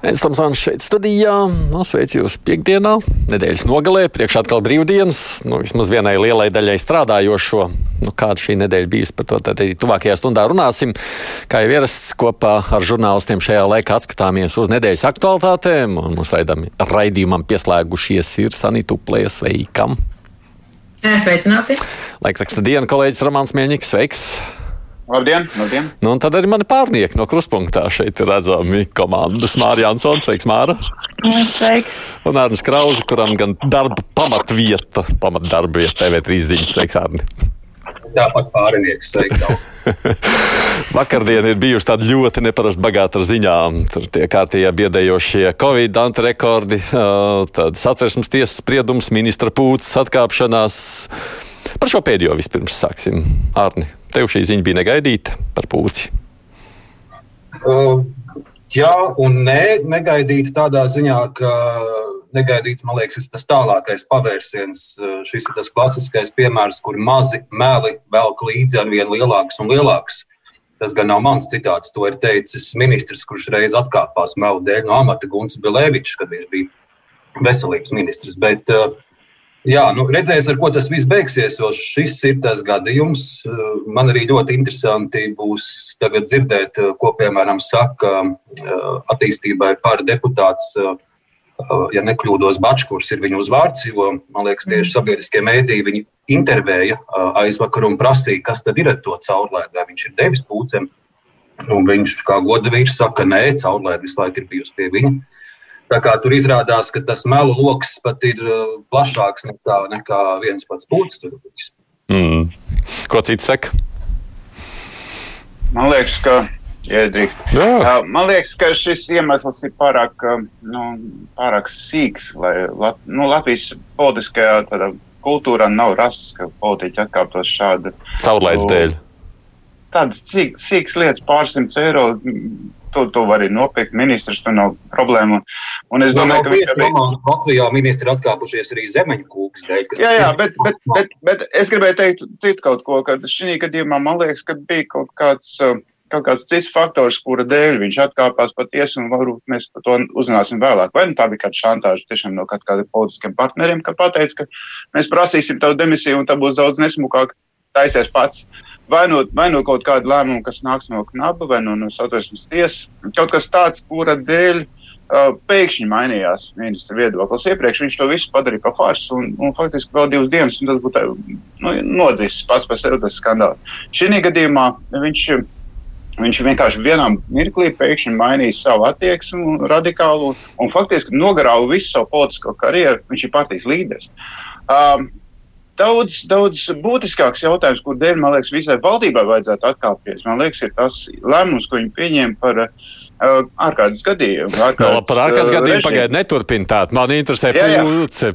Viens Tomsons šeit studijā. Nu, sveicu jūs piekdienā, nedēļas nogalē. Priekšā atkal brīvdienas, nu, vismaz vienai lielai daļai strādājošo. Nu, kāda šī nedēļa bijusi par to, arī tuvākajā stundā runāsim. Kā jau ierasts, kopā ar žurnālistiem šajā laikā atskatāmies uz nedēļas aktualitātēm. Mums raidījumam pieslēgušies ir Sanita Uplēs veikam. Sveicināti! Laikraksta diena kolēģis Romāns Mielņiks, sveiks! Labdien! labdien. Nu, tad arī mani pārnieki no kruspunktā šeit ir redzami komandas. Māra Jansons, sveiks, Māra! Sveiks! Un Arnis Krauze, kuram gan darba pamatvieta, pamatdarba vieta TV3 ziņas, sveiks, Arni! Tāpat pārinieks, sveiks! Vakardien ir bijusi tāda ļoti neparasta bagāta ar ziņām. Tur tie kārtījie biedējošie Covid antirekordi, tad satversmes tiesas spriedums, ministra pūces atkāpšanās. Par šo pēdējo vispirms sāksim. Arni, tev šī ziņa bija negaidīta par pūci. Uh, jā, un nē, negaidīta tādā ziņā, ka negaidīts, man liekas, tas tālākais pavērsiens. Šis ir tas klasiskais piemērs, kur mazi meli velk līdzi ar vien lielāks un lielāks. Tas gan nav mans citāts, to ir teicis ministrs, kurš reiz atkāpās melu dēļ no amata Gunts Bilēvičs, kad viņš bija veselības ministrs. Bet, uh, Jā, nu, redzēs, ar ko tas viss beigsies, šis ir tas gadījums. Man arī ļoti interesanti būs dzirdēt, ko piemēram saka attīstībai par deputāts, ja nekļūdos, Bačkurs ir viņa uzvārds, jo man liekas, tieši sabiedriskie mēdīji viņu intervēja aizvakar un prasīja, kas tad ir ar to caurlaidu, vai viņš ir devis pūcēm. Un viņš kā goda vīrs saka, nē, caurlaida visu laiku ir bijusi pie viņa. Tā kā tur izrādās, ka tas melu lokus pat ir uh, plašāks nekā, nekā viens pats pūcis. Mm. Ko cits saka? Man liekas, ka. Iedrīkst. Jā. Man liekas, ka šis iemesls ir pārāk, nu, pārāk sīks, lai Lat nu, Latvijas politiskajā kultūrā nav rasts, ka politiķi atkāptos šādi. Caurlaides dēļ. Tādas sīkas lietas, pārsimts eiro to, to var arī nopirkt. Ministrs tur nav problēma. Un es domāju, ka viņš arī. Latvijā ministri atkāpušies arī zemeņu kūks dēļ. Jā, jā, bet, bet, bet, bet es gribēju teikt citu kaut ko, ka šī gadījumā man liekas, ka bija kaut kāds. Kaut kāds cits faktors, kura dēļ viņš atkāpās patiesi, un varbūt mēs par to uzzināsim vēlāk. Vai nu tā bija kāda šantāža tiešām no kādiem politiskiem partneriem, ka pateica, ka mēs prasīsim tavu demisiju, un tā būs daudz nesmukāk, taisies pats. Uh, vai no, vai no kaut kāda lēmuma, kas nāks no knaba vai no, no satversmes tiesas. Kaut kas tāds, kura dēļ uh, pēkšņi mainījās ministra viedoklis. Iepriekš viņš to visu padarīja par farsu, un, un faktiski vēl divas dienas, tas būtu nu, nodzis pats par sevi tas skandāls. Šī gadījumā viņš. Viņš vienkārši vienā mirklī pēkšņi mainīja savu attieksmi, radikālu, un faktiski nograuja visu savu politisko karjeru. Viņš ir partijas līderis. Um, daudz, daudz būtiskāks jautājums, kur dēļ, man liekas, visai valdībai vajadzētu atkāpties. Man liekas, ir tas lēmums, ko viņi pieņēma par uh, ārkārtas gadījumu. Ārkārtas, no, par ārkārtas uh, gadījumu pagaidiet, neturpiniet tādu. Man interesē, pūce.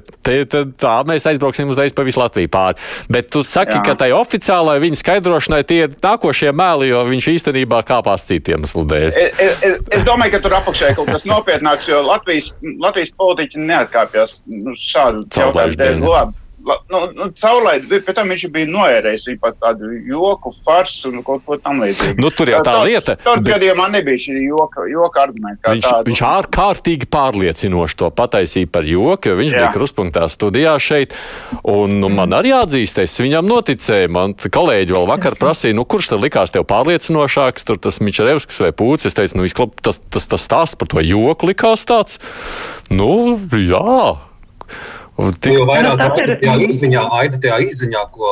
Tā mēs aizbrauksim uzreiz pa visu Latviju pāri. Bet tu saki, jā. ka tai oficiālai viņa skaidrošanai tie nākošie mēli, jo viņš īstenībā kāpās citiem iemeslu dēļ. Es, es, es domāju, ka tur apakšē ir kaut kas nopietnāks, jo Latvijas, Latvijas politiķi neatkāpjas nu, šādu jautājumu dēļ. Labi nu, nu, caurlaidi, pēc tam viņš bija noērējis viņu pat tādu joku, farsu un kaut ko tam līdzīgu. Nu, tur jau tā, tā lieta. Tur bet... gadījumā nebija šī joka, joka argumenta. Viņš, tādu. viņš ārkārtīgi pārliecinoši to pataisīja par joku, jo viņš Jā. bija kruspunktā studijā šeit. Un nu, man arī jāatzīst, es viņam noticēju. Man kolēģi vēl vakar prasīja, nu, kurš tad likās tev pārliecinošāks, tur tas Mičerevskis vai Pūcis. Es teicu, nu, izklap, tas, tas, tas stāsts par to joku likās tāds. Nu, jā. Tik... Jo vairāk nu, ir tajā izziņā, aida tajā izziņā, ko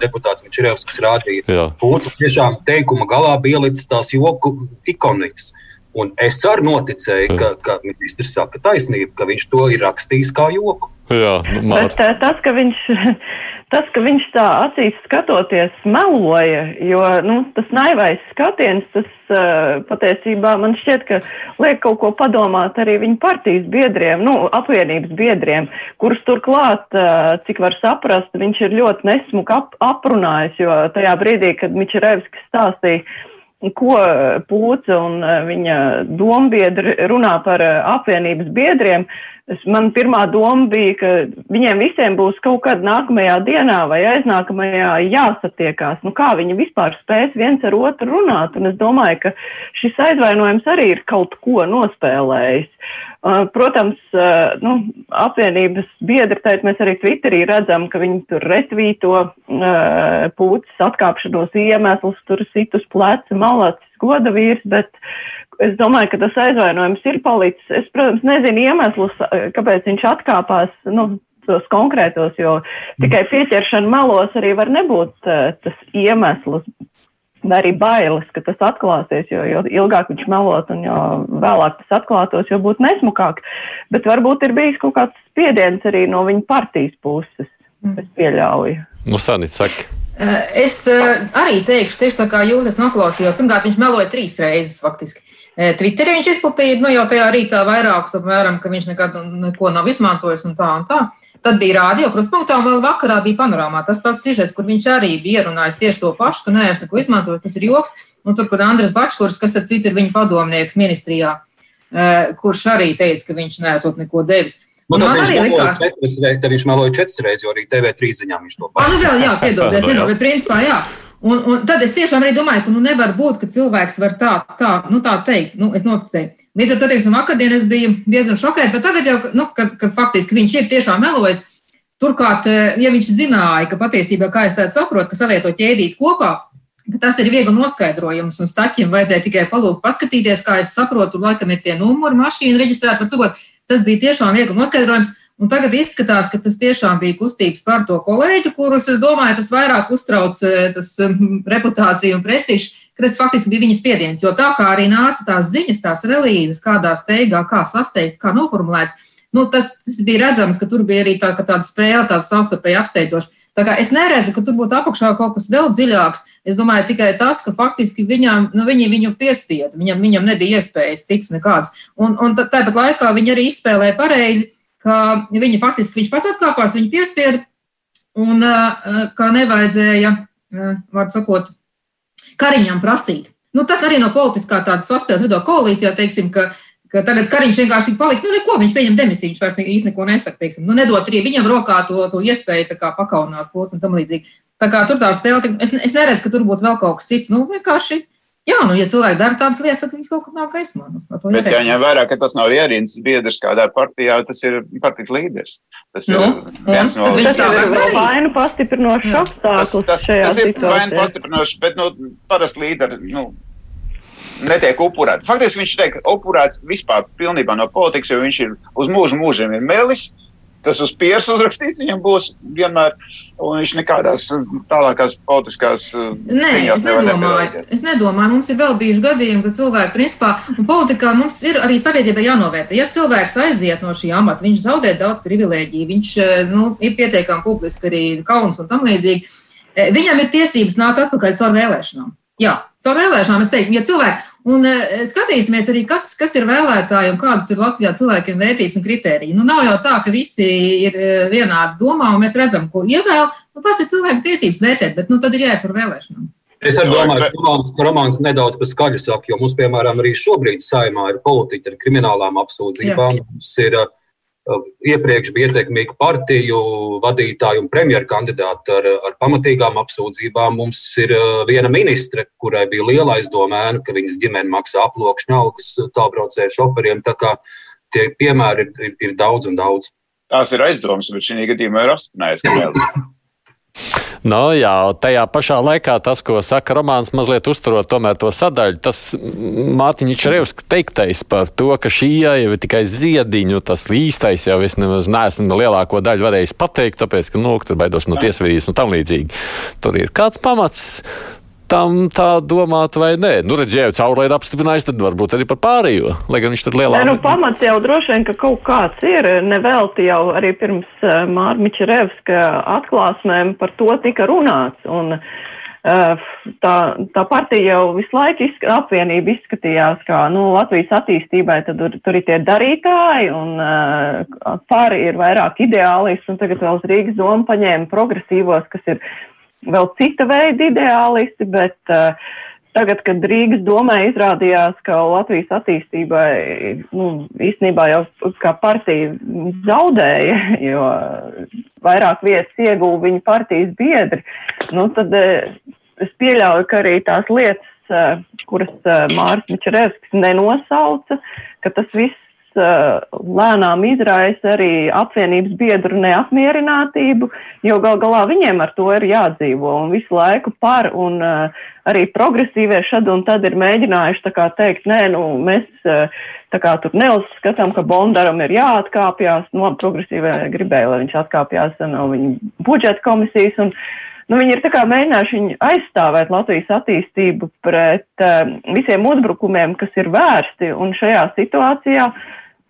deputāts Mičerevskis rādīja. Pūcis tiešām teikuma galā bija ielicis tās joku ikonikas. Un es arī noticēju, ka, ka ministrs saka taisnību, ka viņš to ir rakstījis kā joku. Jā, nu, Bet tas, ka viņš tas, ka viņš tā acīs skatoties meloja, jo nu, tas naivais skatiens, tas uh, patiesībā man šķiet, ka liek kaut ko padomāt arī viņa partijas biedriem, nu, apvienības biedriem, kurus turklāt, uh, cik var saprast, viņš ir ļoti nesmuki ap, aprunājis, jo tajā brīdī, kad Mičerevskis stāstīja, ko Pūca un viņa dombiedri runā par apvienības biedriem, Es, man pirmā doma bija, ka viņiem visiem būs kaut kad nākamajā dienā vai aiznākamajā jāsatiekās. Nu, kā viņi vispār spēs viens ar otru runāt? Un es domāju, ka šis aizvainojums arī ir kaut ko nospēlējis. Uh, protams, uh, nu, apvienības biedri, teikt, mēs arī Twitterī redzam, ka viņi tur retvīto uh, pūces atkāpšanos iemeslus, tur sit uz pleca malacis goda vīrs, bet es domāju, ka tas aizvainojums ir palicis. Es, protams, nezinu iemeslus, kāpēc viņš atkāpās. Nu, tos konkrētos, jo tikai pieķeršana malos arī var nebūt uh, tas iemesls, vai arī bailes, ka tas atklāsies, jo, jo ilgāk viņš melot un jo vēlāk tas atklātos, jo būtu nesmukāk. Bet varbūt ir bijis kaut kāds spiediens arī no viņa partijas puses. Mm. Es pieļauju. Nu, Sanīt, saka. Es arī teikšu, tieši tā kā jūs esat noklausījos. Pirmkārt, viņš meloja trīs reizes faktiski. Twitterī viņš izplatīja, nu jau tajā rītā vairākus apmēram, ka viņš nekad neko nav izmantojis un tā un tā. Tad bija rādio kruspunktā, un vēl vakarā bija panorāmā. Tas pats sižets, kur viņš arī bija ierunājis tieši to pašu, ka neesmu neko izmantojis, tas ir joks. Un tur, kur Andris Bačkurs, kas ar citu ir viņa padomnieks ministrijā, kurš arī teica, ka viņš nesot neko devis. Nu, man arī likās, ka viņš meloja četras reizes, jo arī TV3 ziņā viņš to. Ah, nu vēl, jā, piedodies, nezinu, bet principā jā. Un, un tad es tiešām arī domāju, ka nu, nevar būt, ka cilvēks var tā, tā, nu, tā teikt. Nu, es noticēju. Līdz ar to, teiksim, vakardien es biju diezgan šokēta, bet tagad jau, nu, ka, ka faktiski viņš ir tiešām melojis. Turklāt, eh, ja viņš zināja, ka patiesībā, kā es tādu saprotu, ka savieto ķēdīt kopā, ka tas ir viegli noskaidrojams, un staķiem vajadzēja tikai palūgt paskatīties, kā es saprotu, laikam ir tie numuri, mašīna reģistrēta, var cikot, tas bija tiešām viegli noskaidrojams. Un tagad izskatās, ka tas tiešām bija kustības par to kolēģu, kurus, es domāju, tas vairāk uztrauc eh, tas mm, reputācija un prestižs, ka tas faktiski bija viņas spiediens. Jo tā kā arī nāca tās ziņas, tās relīzes, kādā steigā, kā sasteigt, kā noformulēts, nu, tas, tas bija redzams, ka tur bija arī tā, tāda spēle, tāda savstarpēji apsteidzoša. Tā kā es neredzu, ka tur būtu apakšā kaut kas vēl dziļāks. Es domāju tikai tas, ka faktiski viņam, nu, viņi viņu piespieda, viņam, viņam nebija iespējas cits nekāds. Un, un tāpat laikā viņi arī izspēlēja pareizi ka viņi faktiski viņš pats atkāpās, viņi piespieda, un ka nevajadzēja, vārdu sakot, Kariņam prasīt. Nu, tas arī no politiskā tādas saspēles vidū koalīcijā, teiksim, ka, ka tagad Kariņš vienkārši tik palika, nu, neko, viņš pieņem demisiju, viņš vairs īsti neko nesaka, teiksim, nu, nedot arī viņam rokā to, to iespēju tā kā pakaunāt pots un tam līdzīgi. Tā kā tur tā spēle, es, es neredzu, ka tur būtu vēl kaut kas cits, nu, vienkārši Jā, nu, ja cilvēki dara tādas lietas, tad viņas kaut kur nāk gaismā. Nu, Bet jāņem vērā, ka tas nav ierīnas biedrs kādā partijā, tas ir partijas līderis. Tas nu, ir viens no vēl vainu pastiprinošs apstākļus šajā tas, tas situācijā. Tas ir vainu pastiprinošs, bet, nu, parasti līderi, nu, netiek upurēti. Faktiski viņš tiek upurēts vispār pilnībā no politikas, jo viņš ir uz mūžu mūžiem ir melis tas uz pieres uzrakstīts, viņam būs vienmēr, un viņš nekādās tālākās politiskās. Uh, Nē, es nedomāju. Es nedomāju. Mums ir vēl bijuši gadījumi, kad cilvēki, principā, un politikā mums ir arī sabiedrībai jānovērtē. Ja cilvēks aiziet no šī amata, viņš zaudē daudz privilēģiju, viņš uh, nu, ir pietiekami publiski arī kauns un tam līdzīgi. Eh, viņam ir tiesības nākt atpakaļ caur vēlēšanām. Jā, caur vēlēšanām es teiktu, ja cilvēki Un e, skatīsimies arī, kas, kas ir vēlētāji un kādas ir Latvijā cilvēkiem vērtības un kritēriji. Nu, nav jau tā, ka visi ir e, vienādi domā un mēs redzam, ko ievēl. Nu, tas ir cilvēku tiesības vērtēt, bet nu, tad ir jāiet ar vēlēšanām. Es domāju, ka romāns, romāns nedaudz par skaļu saka, jo mums, piemēram, arī šobrīd saimā ir politiķi ar kriminālām apsūdzībām. Jā. Mums ir Uh, iepriekš bija ietekmīgu partiju vadītāju un premjeru kandidātu ar, ar pamatīgām apsūdzībām. Mums ir uh, viena ministre, kurai bija liela aizdomēna, ka viņas ģimene maksā aploksņa algas tālbraucēju šoferiem. Tā kā tie piemēri ir, ir, ir daudz un daudz. Tās ir aizdomas, bet šī gadījumā ir apstiprinājies, ka Nu, jā, tajā pašā laikā tas, ko saka Romanis, mazliet uzturot to sadaļu, tas Mārtiņš Revs teiktais par to, ka šī jau ir tikai ziediņu, tas īstais jau es nemaz neesmu lielāko daļu varējis pateikt, tāpēc, ka, nu, tur baidos no tiesvedības un tam līdzīgi. Tur ir kāds pamats tam tā domāt, vai nē. Nu, redzēju, caurlaid apstiprinājis, tad varbūt arī par pārējo, lai gan viņš tur lielā. Nē, nu, pamats jau droši vien, ka kaut kāds ir. Nevelti jau arī pirms uh, Mārmiča Revska atklāsmēm par to tika runāts. Un, uh, tā, tā partija jau visu laiku izsk apvienība izskatījās, kā nu, Latvijas attīstībai, tad tur, tur ir tie darītāji, un uh, pāri ir vairāk ideālisti, un tagad vēl uz Rīgas domu paņēma progresīvos, kas ir vēl cita veida ideālisti, bet uh, tagad, kad Rīgas domē izrādījās, ka Latvijas attīstībai nu, īstenībā jau kā partija zaudēja, jo vairāk vietas ieguva viņa partijas biedri, nu, tad es pieļauju, ka arī tās lietas, kuras Māris Mičerevskis nenosauca, ka tas viss lēnām izraisa arī apvienības biedru neapmierinātību, jo gal galā viņiem ar to ir jādzīvo un visu laiku par un arī progresīvie šad un tad ir mēģinājuši tā kā teikt, nē, nu, mēs tā kā tur neuzskatām, ka Bondaram ir jāatkāpjas, nu, labi, progresīvie gribēja, lai viņš atkāpjas no viņa budžeta komisijas un nu, viņi ir kā mēģinājuši aizstāvēt Latvijas attīstību pret uh, visiem uzbrukumiem, kas ir vērsti, un šajā situācijā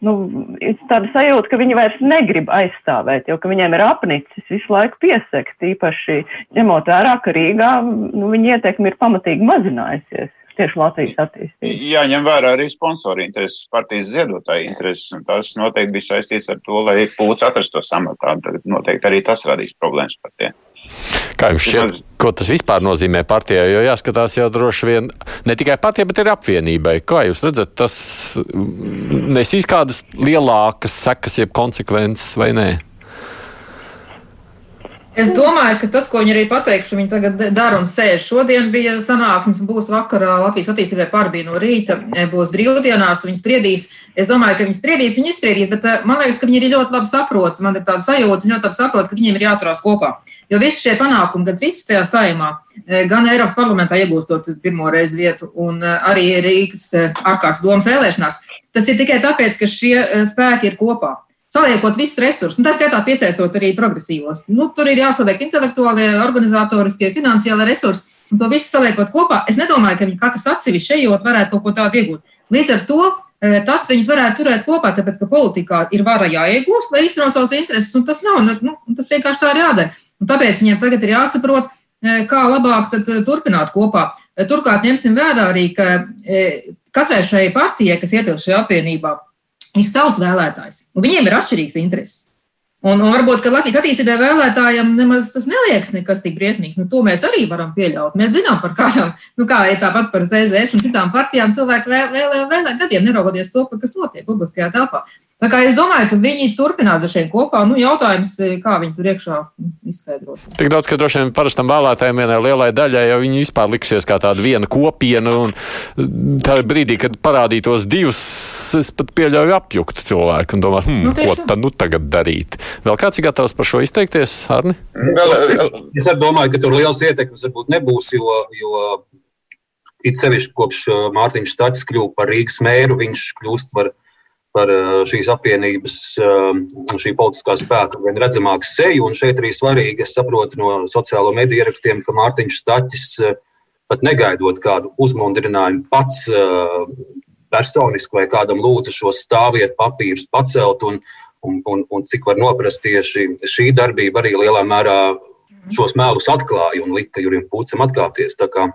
nu, ir tāda sajūta, ka viņi vairs negrib aizstāvēt, jo viņiem ir apnicis visu laiku piesekt, īpaši ņemot vērā, ka Rīgā nu, viņa ietekme ir pamatīgi mazinājusies. Tieši Latvijas attīstība. Jāņem vērā arī sponsori intereses, partijas ziedotāji intereses, un tas noteikti bija saistīts ar to, lai pūts atrastos amatā. Tad noteikti arī tas radīs problēmas partijai. Kā jums šķiet, ko tas vispār nozīmē partijai? Jo jāskatās jau droši vien ne tikai partijai, bet arī apvienībai. Kā jūs redzat, tas nesīs kādas lielākas sekas, jeb konsekvences vai nē? Es domāju, ka tas, ko viņi arī pateikšu, viņi tagad dara un sēž. Šodien bija sanāksmes, būs vakarā Latvijas attīstībai pārbija no rīta, e, būs brīvdienās, viņi spriedīs. Es domāju, ka viņi spriedīs, viņi izspriedīs, bet e, man liekas, ka viņi arī ļoti labi saprot, man ir tāda sajūta, viņi ļoti labi saprot, ka viņiem ir jāturās kopā. Jo visi šie panākumi gan 13. saimā, e, gan Eiropas parlamentā iegūstot pirmo reizi vietu, un arī Rīgas ārkārtas domas vēlēšanās, tas ir tikai tāpēc, ka šie spēki ir kopā saliekot visus resursus, un tā skaitā piesaistot arī progresīvos. Nu, tur ir jāsaliek intelektuālie, organizatoriskie, finansiālie resursi, un to visu saliekot kopā. Es nedomāju, ka viņi katrs atsevišķi ejot varētu kaut ko tādu iegūt. Līdz ar to e, tas viņus varētu turēt kopā, tāpēc, ka politikā ir vara jāiegūst, lai īstenot savas intereses, un tas nav, nu, tas vienkārši tā ir jādara. Un tāpēc viņiem tagad ir jāsaprot, e, kā labāk e, turpināt kopā. Turklāt ņemsim vērā arī, ka katrai šai partijai, kas ietilpst šajā apvienībā, ir savs vēlētājs, un viņiem ir atšķirīgs intereses. Un, un varbūt, ka Latvijas attīstībai vēlētājiem nemaz tas neliekas nekas tik briesmīgs. Nu, to mēs arī varam pieļaut. Mēs zinām par kādām, nu, kā ir tāpat par ZZS un citām partijām, cilvēki vēl, vēl, vēl gadiem neraugoties to, kas notiek publiskajā telpā. Tā kā es domāju, ka viņi turpinās ar šiem kopā. Nu, jautājums, kā viņi tur iekšā izskaidros. Tik daudz, ka droši vien parastam vēlētājiem vienai lielai daļai jau viņi vispār liksies kā tāda viena kopiena. Un tā brīdī, kad parādītos divas, es pat pieļauju apjukt cilvēku un domāt, hmm, nu, ko tad nu tagad darīt. Vēl kāds ir gatavs par šo izteikties, Arni? Es domāju, ka tur liels ietekmes varbūt nebūs, jo, jo it sevišķi kopš Mārtiņš Stāčs kļuva par Rīgas mēru, viņš kļūst par par eh, šīs apvienības, eh, šī politiskā spēka vien redzamāku seju. Un šeit arī svarīgi, es saprotu no sociālo mediju ierakstiem, ka Mārtiņš Staķis eh, pat negaidot kādu uzmundrinājumu pats personiski vai kādam lūdza šos stāvvietu papīrus pacelt. Un, un, un, un cik var noprast, tieši šī darbība arī lielā mērā šos mēlus atklāja un lika Jurim Pūcam atkāpties. Tā kā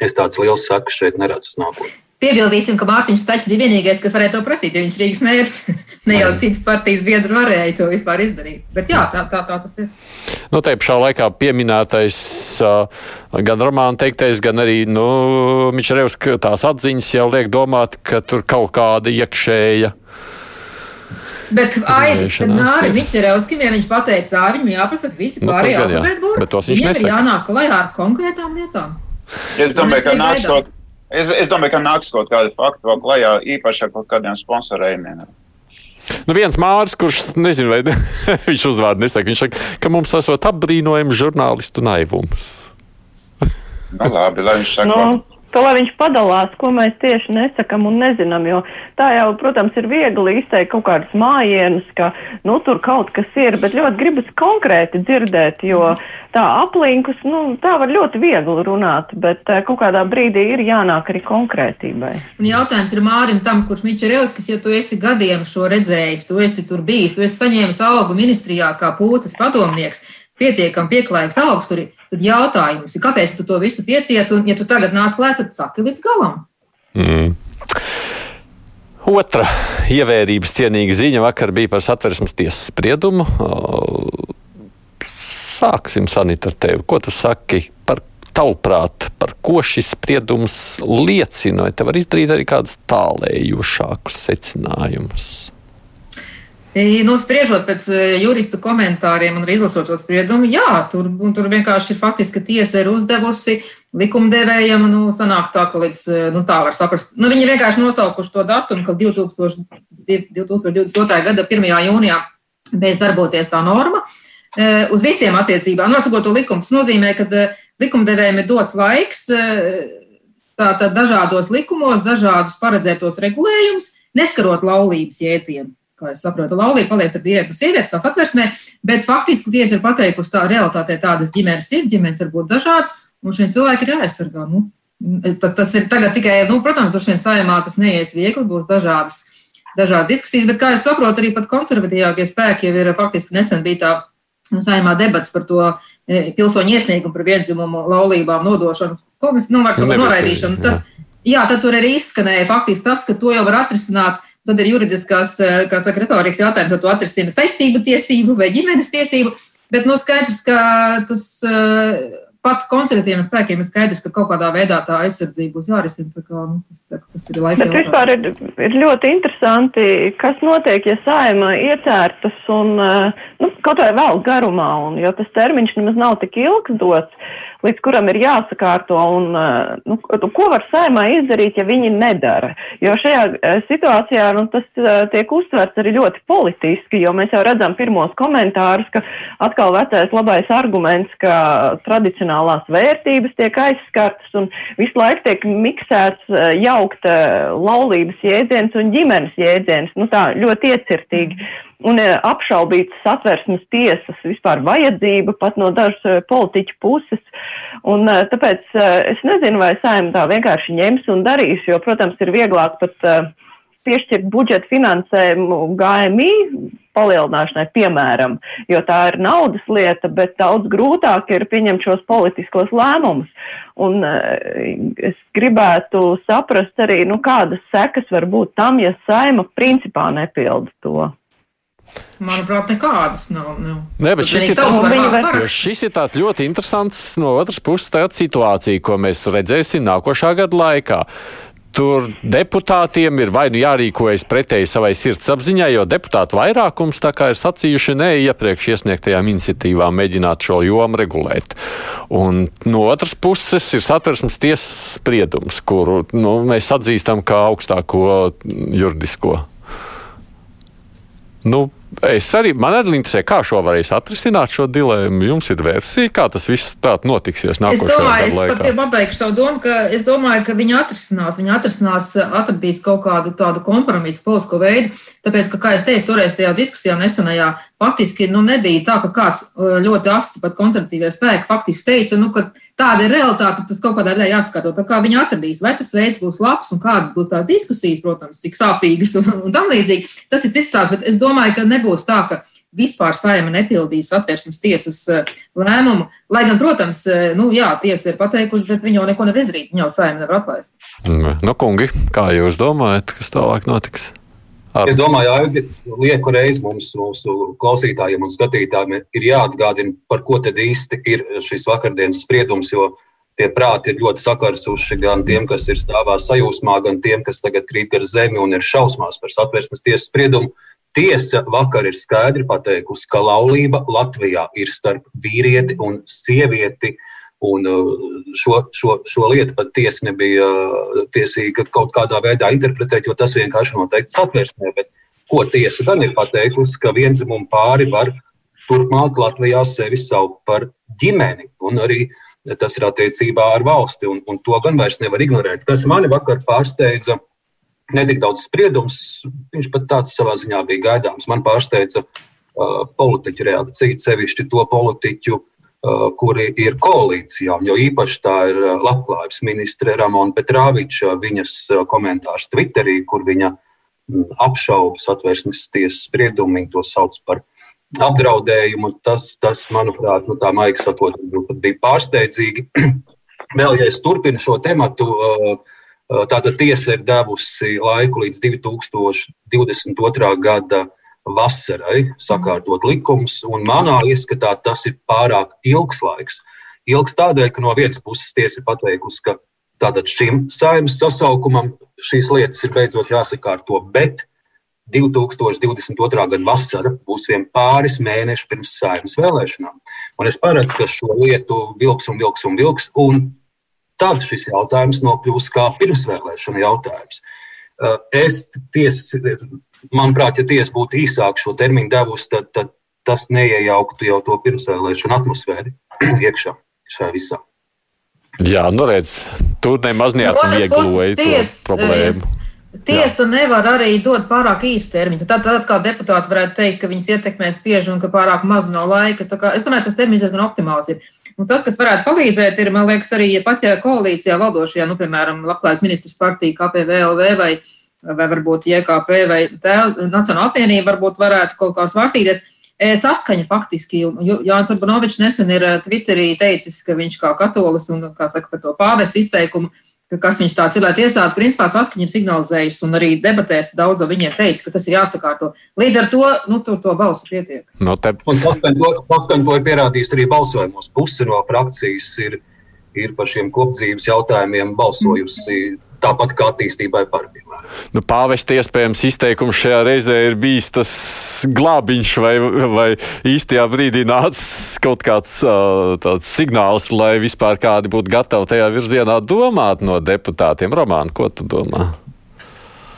es tādas liels sakas šeit neredzu uz nākotni. Piebildīsim, ka Mārtiņš Stāčs bija vienīgais, kas varēja to prasīt, ja viņš ir Rīgas mērs. ne jau citas partijas biedri varēja to vispār izdarīt. Bet jā, tā, tā, tā tas ir. Nu, te pašā laikā pieminētais uh, gan romāna teiktais, gan arī nu, Mičerevs tās atziņas jau liek domāt, ka tur kaut kāda iekšēja. Bet Nāri Mičerevskim, ja viņš pateica, ā, viņam jāpasaka visi Nu, pārējie alfabēta burti. Bet tos viņš nesaka. jānāk klajā ar konkrētām lietām. Es domāju, ka gaidām. kaut, es, es domāju, ka nāks kaut kādi fakti vēl klajā, īpaši ar kaut kādiem sponsorējumiem. Nu, viens mārs, kurš nezinu, vai viņš uzvārdu nesaka, viņš saka, ka mums esot apbrīnojams žurnālistu naivums. Nu, labi, lai viņš saka, Nu, ka lai viņš padalās, ko mēs tieši nesakam un nezinām, jo tā jau, protams, ir viegli izteikt kaut kādus mājienus, ka, nu, tur kaut kas ir, bet ļoti gribas konkrēti dzirdēt, jo tā aplinkus, nu, tā var ļoti viegli runāt, bet eh, kaut kādā brīdī ir jānāk arī konkrētībai. Un jautājums ir Mārim, tam, kurš Mičerevskis, ja tu esi gadiem šo redzējis, tu esi tur bijis, tu esi saņēmis algu ministrijā kā pūtas padomnieks, pietiekami pieklājīgs algs tur, ir, tad jautājums ir, kāpēc tu to visu pieciet, un ja tu tagad nāc klāt, tad saki līdz galam. Mm. Otra ievērības cienīga ziņa vakar bija par satversmes tiesas spriedumu. Sāksim, Sanita, ar tevi. Ko tu saki par tavuprāt, par ko šis spriedums liecina? Vai te var izdarīt arī kādus tālējušākus secinājumus? Nu, spriežot pēc e, jurista komentāriem un izlasot šo spriedumu, jā, tur, tur vienkārši ir faktiski, tiesa ir uzdevusi likumdevējiem, nu, sanāk tā, ka līdz, e, nu, tā var saprast. Nu, viņi vienkārši nosaukuši to datumu, ka 2000, 2022. gada 1. jūnijā beidz darboties tā norma. E, uz visiem attiecībām, nosakot to likumu, tas nozīmē, ka likumdevējiem ir dots laiks tātad dažādos likumos, dažādus paredzētos regulējumus, neskarot laulības jēdzienu kā es saprotu, laulība paliek starp vīrietu un sievieti, kā satversmē, bet faktiski tiesa ir pateikusi, tā realitātē tādas ģimenes ir, ģimenes var būt dažādas, un šiem cilvēkiem ir jāaizsargā. Nu, tas ir tagad tikai, nu, protams, tur šiem saimā tas neies viegli, būs dažādas, dažādas diskusijas, bet, kā es saprotu, arī pat konservatīvākie spēki jau ir faktiski nesen bija tā saimā debats par to e, pilsoņu iesniegumu par vienzimumu laulībām nodošanu, komisiju nu, nu noraidīšanu. Tad, jā, tad tur arī izskanēja faktiski tas, ka to jau var atrisināt Tad ir juridiskās, eh, kā saka, retorikas jautājums, vai to atrisina saistību tiesību vai ģimenes tiesību. Bet nu, skaidrs, ka tas eh, pat konservatīviem spēkiem ir skaidrs, ka kaut kādā veidā tā aizsardzība būs jārisina. Kā, nu, tas, tas ir laika. Bet vispār ir, ir ļoti interesanti, kas notiek, ja saima iecērtas un eh, nu, kaut vai vēl garumā, un, jo tas termiņš nemaz nav tik ilgs dots līdz kuram ir jāsakārto un eh, nu, ko var saimā izdarīt, ja viņi nedara. Jo šajā eh, situācijā nu, tas eh, tiek uztverts arī ļoti politiski, jo mēs jau redzam pirmos komentārus, ka atkal vecais labais arguments, ka tradicionālās vērtības tiek aizskartas un visu laiku tiek miksēts jaukt laulības jēdziens un ģimenes jēdziens. Nu, tā ļoti iecirtīgi. Mm un e, apšaubīts satversmes tiesas vispār vajadzība pat no dažas e, politiķu puses. Un e, tāpēc es nezinu, vai saima tā vienkārši ņems un darīs, jo, protams, ir vieglāk pat piešķirt budžeta finansējumu GMI palielināšanai, piemēram, jo tā ir naudas lieta, bet daudz grūtāk ir pieņemt šos politiskos lēmumus. Un es gribētu saprast arī, nu, kādas sekas var būt tam, ja saima principā nepilda to. Manuprāt, nekādas nav. nav. Nē, bet šis ir, tāds, šis ir tāds ļoti interesants no otras puses situācija, ko mēs redzēsim nākošā gada laikā. Tur deputātiem ir vai nu jārīkojas pretēji savai sirdsapziņai, jo deputātu vairākums tā kā ir sacījuši nē iepriekš iesniegtajām iniciatīvām mēģināt šo jomu regulēt. Un no otras puses ir satversmes tiesas spriedums, kuru nu, mēs atzīstam kā augstāko juridisko. Nu, Es arī, man arī interesē, kā šo varēs atrisināt šo dilēmu. Jums ir versija, kā tas viss tāds notiksies nākošajā gadā. Es domāju, es pabeigšu savu domu, ka es domāju, ka viņi atrisinās, viņi atrisinās, atradīs kaut kādu tādu kompromisu, politisko veidu. Tāpēc, ka, kā es teicu, toreiz tajā diskusijā nesenajā, faktiski nu, nebija tā, ka kāds ļoti asi pat konservatīvie spēki faktiski teica, nu, ka tāda ir realitāte, tas kaut kādā veidā jāskato. Tā kā viņi atradīs, vai tas veids būs labs un kādas būs tās diskusijas, protams, cik sāpīgas un, un tam līdzīgi. Tas ir cits stāsts, bet es domāju, ka nebūs tā, ka vispār saima nepildīs atvērsmes tiesas eh, lēmumu. Lai gan, protams, eh, nu, jā, tiesa ir pateikusi, bet viņi jau neko nevar izdarīt. Viņi jau saima nevar atlaist. Nu, kungi, kā jūs domājat, kas tālāk notiks? Ar... Es domāju, ka lieku reizi mums, mūsu klausītājiem un skatītājiem ir jāatgādina, par ko tad īsti ir šis vakardienas spriedums, jo tie prāti ir ļoti sakarsuši gan tiem, kas ir stāvā sajūsmā, gan tiem, kas tagad krīt gar zemi un ir šausmās par satversmes tiesas spriedumu. Tiesa vakar ir skaidri pateikusi, ka laulība Latvijā ir starp vīrieti un sievieti. Un uh, šo, šo, šo lietu pat tiesa nebija uh, tiesīga kaut kādā veidā interpretēt, jo tas vienkārši noteikti satversmē. Bet ko tiesa gan ir pateikusi, ka vienzimumu pāri var turpmāk Latvijā sevi saukt par ģimeni. Un arī tas ir attiecībā ar valsti, un, un to gan vairs nevar ignorēt. Kas mani vakar pārsteidza, netik daudz spriedums, viņš pat tāds savā ziņā bija gaidāms. Man pārsteidza uh, politiķu reakcija, sevišķi to politiķu, kuri ir koalīcijā, jo īpaši tā ir uh, labklājības ministre Ramona Petrāviča, viņas uh, komentārs Twitterī, kur viņa mm, apšauba satversmes tiesas spriedumu, viņa to sauc par apdraudējumu. Tas, tas manuprāt, nu, tā maigi sakot, bija pārsteidzīgi. Vēl, ja es turpinu šo tematu, uh, Tātad tiesa ir devusi laiku līdz 2022. gada vasarai sakārtot likumus, manā ieskatā tas ir pārāk ilgs laiks. Ilgs tādēļ, ka no vienas puses tiesa ir pateikusi, ka tātad šim saimnes sasaukumam šīs lietas ir beidzot jāsakārto, bet 2022. gada vasara būs vien pāris mēneši pirms saimnes vēlēšanām. Un es paredzu, ka šo lietu vilks un vilks un vilks, un tad šis jautājums nokļūs kā pirmsvēlēšana jautājums. Uh, es tiesas, manuprāt, ja tiesa būtu īsāk šo termiņu devusi, tad, tad tas neiejauktu jau to pirmsvēlēšanu atmosfēru iekšā šajā visā. Jā, nu redz, tur nemaz neatviegloja to problēmu. Tiesa Jā. nevar arī dot pārāk īstu termiņu. Tad, tad kā deputāti varētu teikt, ka viņas ietekmē spiež un ka pārāk maz nav laika. Kā, es domāju, tas termiņš diezgan optimāls ir. Un tas, kas varētu palīdzēt, ir, man liekas, arī ja pat ja koalīcijā valdošajā, nu, piemēram, Labklājības ministrs partija, KPVLV vai, vai varbūt JKP vai Nacionāla apvienība varbūt varētu kaut kā svārstīties. E, saskaņa faktiski, Jānis Urbanovičs nesen ir Twitterī teicis, ka viņš kā katolis un, kā saka, par to pāvestu izteikumu kas viņš tāds ir, lai tiesātu, principā saskaņa ir signalizējusi un arī debatēs daudz viņiem teica, ka tas ir jāsakārto. Līdz ar to, nu, tur to balsu pietiek. No te... Un paskaņu to ir pierādījis arī balsojumos. Puse no frakcijas ir, ir par šiem kopdzīves jautājumiem balsojusi. Mm tāpat kā attīstībai par piemēram. Nu, Pāvesta iespējams izteikums šajā reizē ir bijis tas glābiņš, vai, vai īstajā brīdī nācis kaut kāds uh, tāds signāls, lai vispār kādi būtu gatavi tajā virzienā domāt no deputātiem. Romāna, ko tu domā?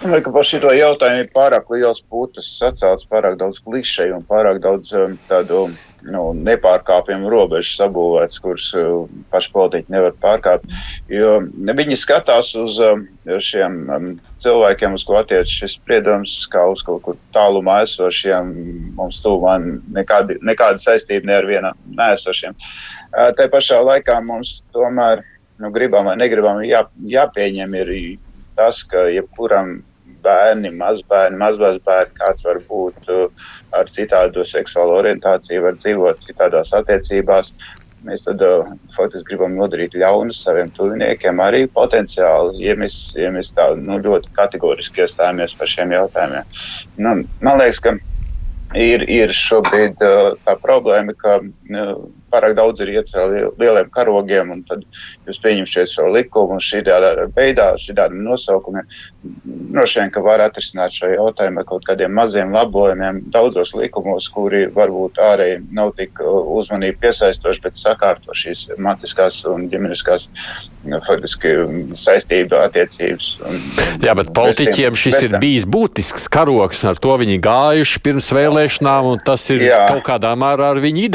Domāju, ka par šo jautājumu ir pārāk liels putas sacēlts, pārāk daudz klišeju un pārāk daudz um, tādu nu, nepārkāpjumu robežu sabūvēts, kuras uh, paši politiķi nevar pārkāpt. Jo viņi skatās uz um, šiem um, cilvēkiem, uz ko attiecas šis spriedums, kā uz kaut kur tālumā esošiem, mums tuvumā nekāda, nekāda saistība ne ar vienam neesošiem. Uh, tā pašā laikā mums tomēr, nu, gribam vai negribam, jā, jāpieņem ir tas, ka jebkuram bērni, mazbērni, mazbērni, kāds var būt uh, ar citādu seksuālu orientāciju, var dzīvot citādās attiecībās. Mēs tad uh, faktiski gribam nodarīt ļaunu saviem tuviniekiem, arī potenciāli, ja mēs, ja mēs tā nu, ļoti kategoriski iestājamies par šiem jautājumiem. Nu, man liekas, ka ir, ir šobrīd uh, tā problēma, ka uh, pārāk daudz ir iet lieliem karogiem, un tad jūs pieņemsiet šo likumu šādā veidā, šādiem nosaukumiem. Droši vien, ka var atrisināt šo jautājumu ar kaut kādiem maziem labojumiem daudzos likumos, kuri varbūt ārēji nav tik uzmanību piesaistoši, bet sakārto šīs matiskās un ģimeniskās nu, faktiski saistību attiecības. Un, Jā, bet politiķiem šis ir bijis būtisks karoks, ar to viņi gājuši pirms vēlēšanām, un tas ir Jā. kaut kādā mērā ar viņu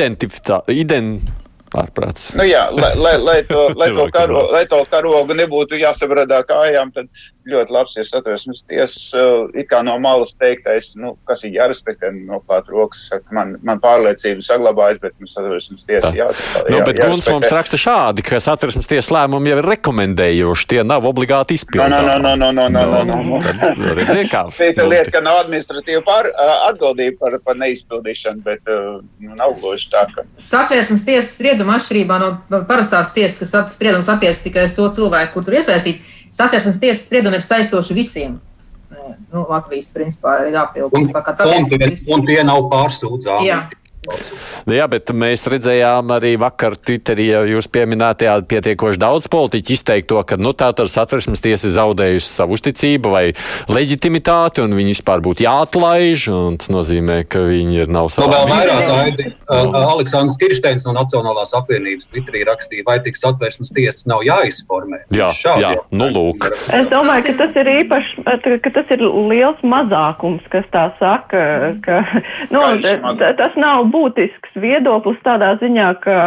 identitāti ārprāts. Nu jā, lai, lai, lai, to, lai, to karo, lai to karogu nebūtu jāsabradā kājām, tad ļoti labs ir satversmes tiesas, uh, it kā no malas teiktais, nu, kas ir jārespektē, no klāt rokas, saka, man, man pārliecība saglabājas, bet mums satversmes tiesa jāsaglabā. Nu, bet Guns mums raksta šādi, ka satversmes tiesas lēmumi jau ir rekomendējoši, tie nav obligāti izpildāmi. No, no, no, no, no, no, no, no. no. Cita lieta, ka nav administratīva pār, atbildība par, par neizpildīšanu, bet nu, nav gluži tā, ka. Satversmes tiesas sprieduma atšķirībā no parastās tiesas, kas spriedums attiec tikai uz to cilvēku, kur tur iesaistīti Satversmes tiesas spriedumi ir saistoši visiem. Nu, Latvijas principā ir jāpild. Un, un, tie, un tie nav pārsūdzāmi. Jā. Nu, jā, bet mēs redzējām arī vakar Twitterī, ja jūs pieminētajā pietiekoši daudz politiķu izteikt to, ka nu, tā tad satversmes tiesa ir zaudējusi savu uzticību vai leģitimitāti, un viņi vispār būtu jāatlaiž. Tas nozīmē, ka viņi ir nav savā. Nu, vēl vairāk gaidi. Uh, Aleksandrs Kirsteins no Nacionālās apvienības Twitterī rakstīja, vai tik satversmes tiesas nav jāizformē. Jā, jā, nu lūk. Es domāju, ka tas ir īpaši, ka tas ir liels mazākums, kas tā saka, ka nu, tas nav būtisks viedoklis tādā ziņā, ka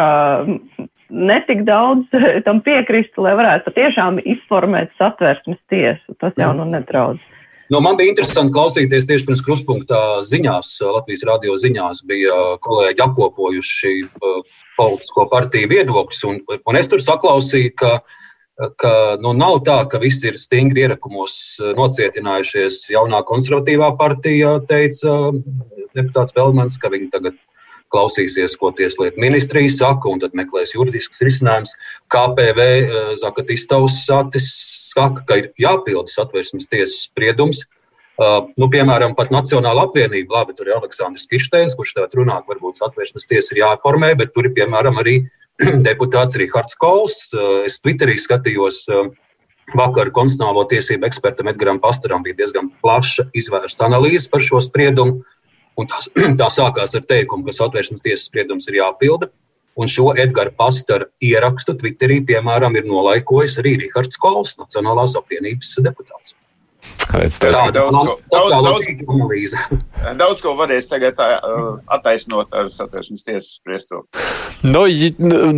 netik daudz tam piekristu, lai varētu patiešām informēt satversmes tiesu. Tas jau nu netrauc. No, man bija interesanti klausīties tieši pirms kruspunkta ziņās, Latvijas radio ziņās, bija kolēģi apkopojuši uh, politisko partiju viedokļus, un, un es tur saklausīju, ka, ka nu, nav tā, ka visi ir stingri ierakumos nocietinājušies. Jaunā konservatīvā partija teica deputāts Velmans, ka viņi tagad klausīsies, ko Tieslietu ministrija saka, un tad meklēs juridisks risinājums. KPV eh, Zakatistovs saka, ka ir jāpilda satversmes tiesas spriedums. Uh, nu, piemēram, pat Nacionāla apvienība, labi, tur ir Aleksandrs Kirsteins, kurš tādā runā, varbūt satversmes tiesa ir jāformē, bet tur ir piemēram arī deputāts Rihards Kols. Es Twitterī skatījos. Vakar konstitucionālo tiesību ekspertam Edgars Pastaram bija diezgan plaša izvērsta analīze par šo spriedumu. Tā, tā sākās ar teikumu, ka satversmes tiesas spriedums ir jāpilda. Un šo Edgara Pastara ierakstu Twitterī, piemēram, ir nolaikojis arī Rihards Kols, Nacionālās apvienības deputāts. Redz, tas ir daudz, daudz, daudz, daudz ko varēs tagad attaisnot ar satversmes tiesas spriesto. Nu,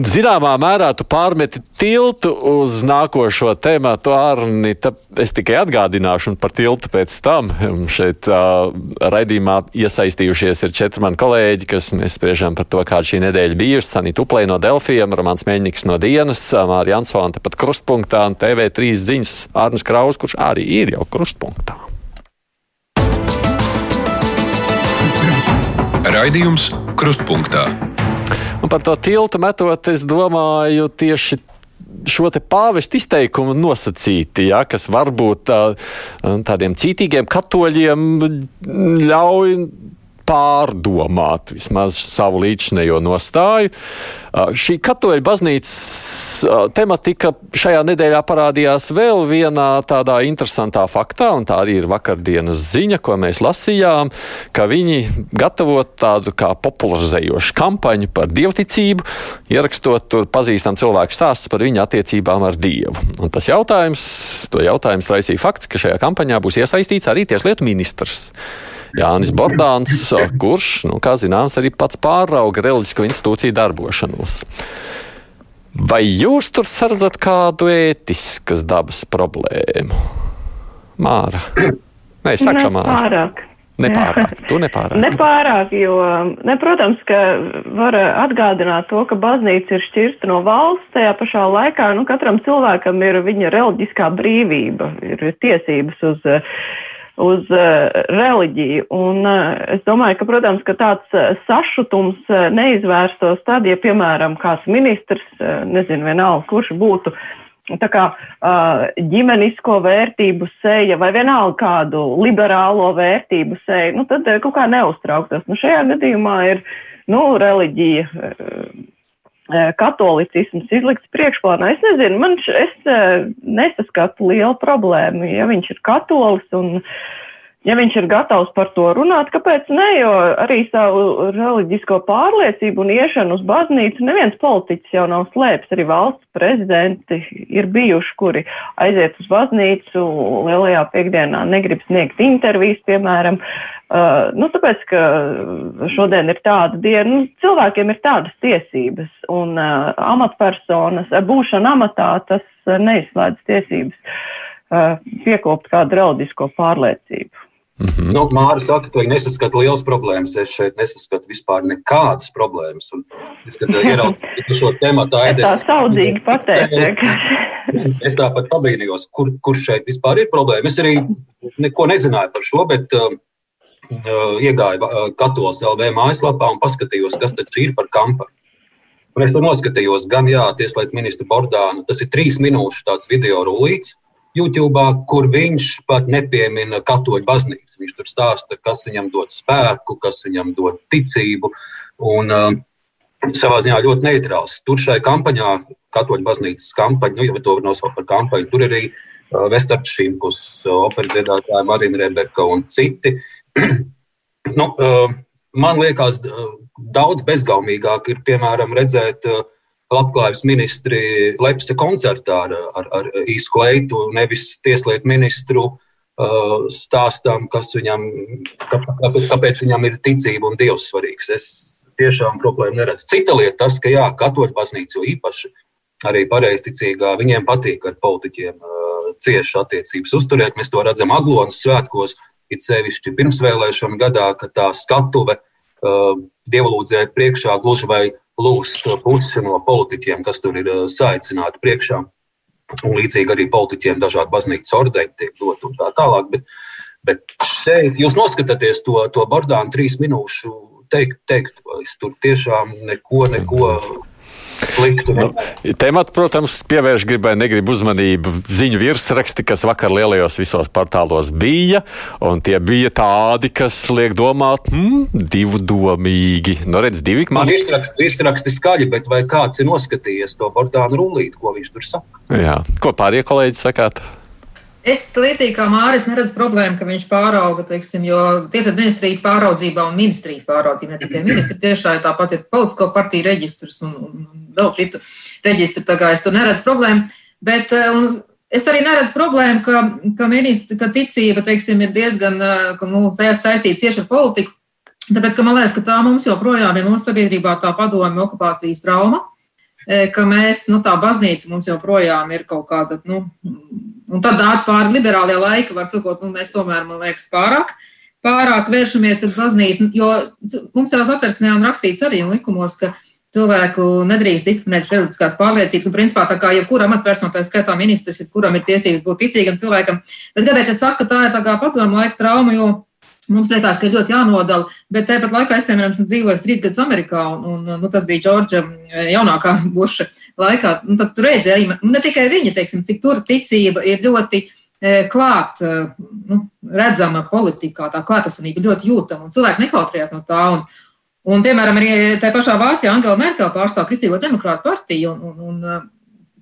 zināmā mērā tu pārmeti tiltu uz nākošo tēmatu, Arni. Es tikai atgādināšu par tiltu pēc tam. Šeit uh, raidījumā iesaistījušies ir četri mani kolēģi, kas mēs spriežam par to, kāda šī nedēļa bijusi. Sanita Uplē no Delfiem, Romans Mēņņiks no Dienas, Mārija Ansona tepat krustpunktā un TV3 ziņas Arnis Kraus, kurš arī ir jau krustpunktā. Raidījums Krustpunktā. Un par to tiltu metot, es domāju, tieši šo pāvesta izteikumu nosacīti, ja, kas varbūt tā, tādiem cītīgiem katoļiem ļauj pārdomāt vismaz savu līdzinējo nostāju. Šī katoļu baznīcas tematika šajā nedēļā parādījās vēl vienā tādā interesantā faktā, un tā arī ir vakardienas ziņa, ko mēs lasījām, ka viņi gatavo tādu kā popularizējošu kampaņu par dievticību, ierakstot tur pazīstam cilvēku stāsts par viņa attiecībām ar Dievu. Un tas jautājums, to jautājums raisīja fakts, ka šajā kampaņā būs iesaistīts arī tieslietu ministrs. Jānis Bordāns, kurš, nu, kā zināms, arī pats pārauga reliģisko institūciju darbošanos. Vai jūs tur sardzat kādu ētiskas dabas problēmu? Māra. Nē, sakša Māra. Pārāk. Nepārāk, tu nepārāk. Nepārāk, jo, ne, protams, ka var atgādināt to, ka baznīca ir šķirsta no valsts, tajā pašā laikā, nu, katram cilvēkam ir viņa reliģiskā brīvība, ir tiesības uz uh, uz uh, reliģiju. Un uh, es domāju, ka, protams, ka tāds uh, sašutums neizvērstos tad, ja, piemēram, kāds ministrs, nezinu, vienalga, kurš būtu tā kā ģimenisko vērtību seja vai vienalga kādu liberālo vērtību seja, nu tad kaut kā neuztrauktos. Nu, šajā gadījumā ir, nu, reliģija. Uh, katolicisms izlikts priekšplānā. Es nezinu, man š, es nesaskatu lielu problēmu, ja viņš ir katolis un ja viņš ir gatavs par to runāt, kāpēc ne, jo arī savu reliģisko pārliecību un iešanu uz baznīcu neviens politiķis jau nav slēpis, arī valsts prezidenti ir bijuši, kuri aiziet uz baznīcu, lielajā piekdienā negrib sniegt intervijas, piemēram, Uh, nu, tāpēc, ka šodien ir tāda diena, nu, cilvēkiem ir tādas tiesības, un uh, amatpersonas, uh, būšana amatā, tas uh, neizslēdz tiesības uh, piekopt kādu reliģisko pārliecību. Mm -hmm. nu, Māra saka, ka viņi nesaskata liels problēmas. Es šeit nesaskatu vispār nekādas problēmas. Un es kad uh, ieraudzīju šo tēmu, tā ir. Tā saudzīgi pateikt. Es tāpat pabīnījos, kur, kur šeit vispār ir problēma. Es arī neko nezināju par šo, bet uh, iegāju Katolas LV mājaslapā un paskatījos, kas tad ir par kampaņu. Un es tur noskatījos, gan jā, tieslietu ministra Bordānu. Tas ir trīs minūšu tāds video rullīts YouTube, kur viņš pat nepiemina katoļu baznīcu. Viņš tur stāsta, kas viņam dod spēku, kas viņam dod ticību. Un, uh, savā ziņā ļoti neitrāls. Tur šai kampaņā, katoļu baznīcas kampaņa, nu, ja to var nosaukt par kampaņu, tur arī uh, Vestards Šimkus, operas dziedātāja Marina Rebeka un citi. nu, man liekas, daudz bezgaumīgāk ir piemēram redzēt labklājības ministri Lepsa koncertā ar, ar, ar īsu kleitu, nevis tieslietu ministru stāstam, kas viņam, kāpēc viņam ir ticība un dievs svarīgs. Es tiešām problēmu neredzu. Cita lieta tas, ka jā, katoļu baznīca jo īpaši arī pareizticīgā, viņiem patīk ar politiķiem cieši attiecības uzturēt. Mēs to redzam Aglonas svētkos, uh, it sevišķi pirmsvēlēšana gadā, kad tā skatuve uh, dievlūdzēja priekšā gluži vai lūst pusi no politiķiem, kas tur ir uh, saicināti priekšā. Un līdzīgi arī politiķiem dažādi baznīcas ordeņi tiek dot un tā tālāk. Bet, bet šeit jūs noskatāties to, to Bordānu trīs minūšu teikt, teikt, es tur tiešām neko, neko nu, tematu, protams, pievērš gribai negrib uzmanību ziņu virsraksti, kas vakar lielajos visos portālos bija, un tie bija tādi, kas liek domāt, hmm, divu domīgi. Nu, redz, divi man. Nu, virsraksti, virsraksti skaļi, bet vai kāds ir noskatījies to Bordānu rullīti, ko viņš tur saka? Jā. Ko pārējie kolēģi sakāt? Es līdzīgi kā Māris neredzu problēmu, ka viņš pārauga, teiksim, jo tieslietu ministrijas pāraudzībā un ministrijas pāraudzībā, ne tikai ministri tiešā, tāpat ir politisko partiju reģistrs un, un, vēl citu reģistru, tā kā es tur neredzu problēmu. Bet un, es arī neredzu problēmu, ka, ka, ministri, ka ticība, teiksim, ir diezgan, ka mums saistīta cieši ar politiku, tāpēc, ka man liekas, ka tā mums joprojām ir mūsu sabiedrībā tā padomju okupācijas trauma ka mēs, nu, tā baznīca mums joprojām ir kaut kāda, nu, un tad nāca pāri liberālie laiki, var sakot, nu, mēs tomēr, man liekas, pārāk, pārāk vēršamies pret baznīcu, jo mums jau satversmē un rakstīts arī likumos, ka cilvēku nedrīkst diskriminēt reliģiskās pārliecības, un principā tā kā jebkura amatpersona, tā skaitā ministrs, kuram ir tiesības būt ticīgam cilvēkam, bet kāpēc es saku, ka tā ir tā kā padomu laika trauma, jo Mums liekas, ka ļoti jānodala, bet tāpat laikā es, piemēram, esmu dzīvojis trīs gadus Amerikā, un, un nu, tas bija Džordža eh, jaunākā buša laikā. Un tad tur redzēja, nu, ne tikai viņa, teiksim, cik tur ticība ir ļoti eh, klāt, eh, nu, redzama politikā, tā klātesamība ļoti jūtama, un cilvēki nekautrējās no tā. Un, un, piemēram, arī tajā pašā Vācijā Angela Merkel pārstāv Kristīgo demokrātu partiju, un, un, un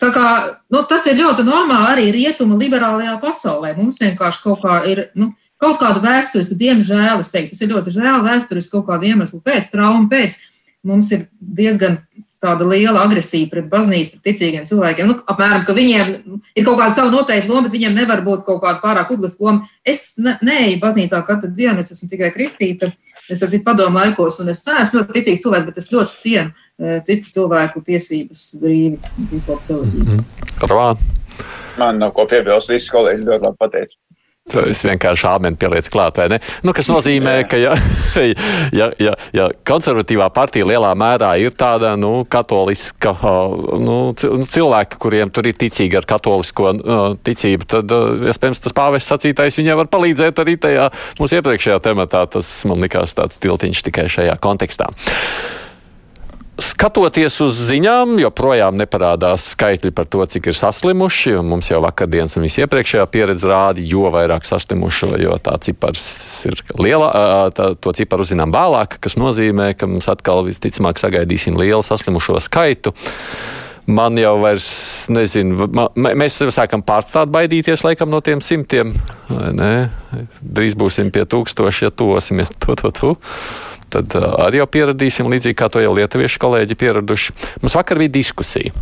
Tā kā, nu, tas ir ļoti normāli arī rietumu liberālajā pasaulē. Mums vienkārši kaut kā ir nu, kaut kāda vēsturiska, diemžēl, es teiktu, tas ir ļoti žēl vēsturiski kaut kādu iemeslu pēc, traumu pēc. Mums ir diezgan tāda liela agresija pret baznīcu, pret ticīgiem cilvēkiem. Nu, apmēram, ka viņiem ir kaut kāda sava noteikta loma, bet viņiem nevar būt kaut kāda pārāk publiska loma. Es ne, neeju baznīcā katru dienu, es esmu tikai kristīta. Es esmu padomu laikos, un es neesmu ļoti ticīgs cilvēks, bet es ļoti cienu e, citu cilvēku tiesības brīvi reliģiju. Mm -hmm. Man nav ko piebilst, visi kolēģi ļoti labi pateica. Es vienkārši āmeni pieliec klāt, vai ne? Nu, kas nozīmē, ka ja, ja, ja, ja konservatīvā partija lielā mērā ir tāda nu, katoliska, nu, nu cilvēki, kuriem tur ir ticīgi ar katolisko ticību, tad, iespējams, tas pāvests sacītais viņai var palīdzēt arī tajā mūsu iepriekšējā tematā. Tas man likās tāds tiltiņš tikai šajā kontekstā. Skatoties uz ziņām, joprojām neparādās skaitļi par to, cik ir saslimuši. Mums jau vakardienas un visiepriekšējā pieredze rāda, jo vairāk saslimušo, jo tā cipars ir liela. Tā, to ciparu zinām vēlāk, kas nozīmē, ka mums atkal visticamāk sagaidīsim lielu saslimušo skaitu. Man jau vairs nezinu, mēs sākam pārstāt baidīties laikam no tiem simtiem. Drīz būsim pie tūkstoša, ja tosimies to, to, to tad arī jau pieradīsim, līdzīgi kā to jau lietuviešu kolēģi pieraduši. Mums vakar bija diskusija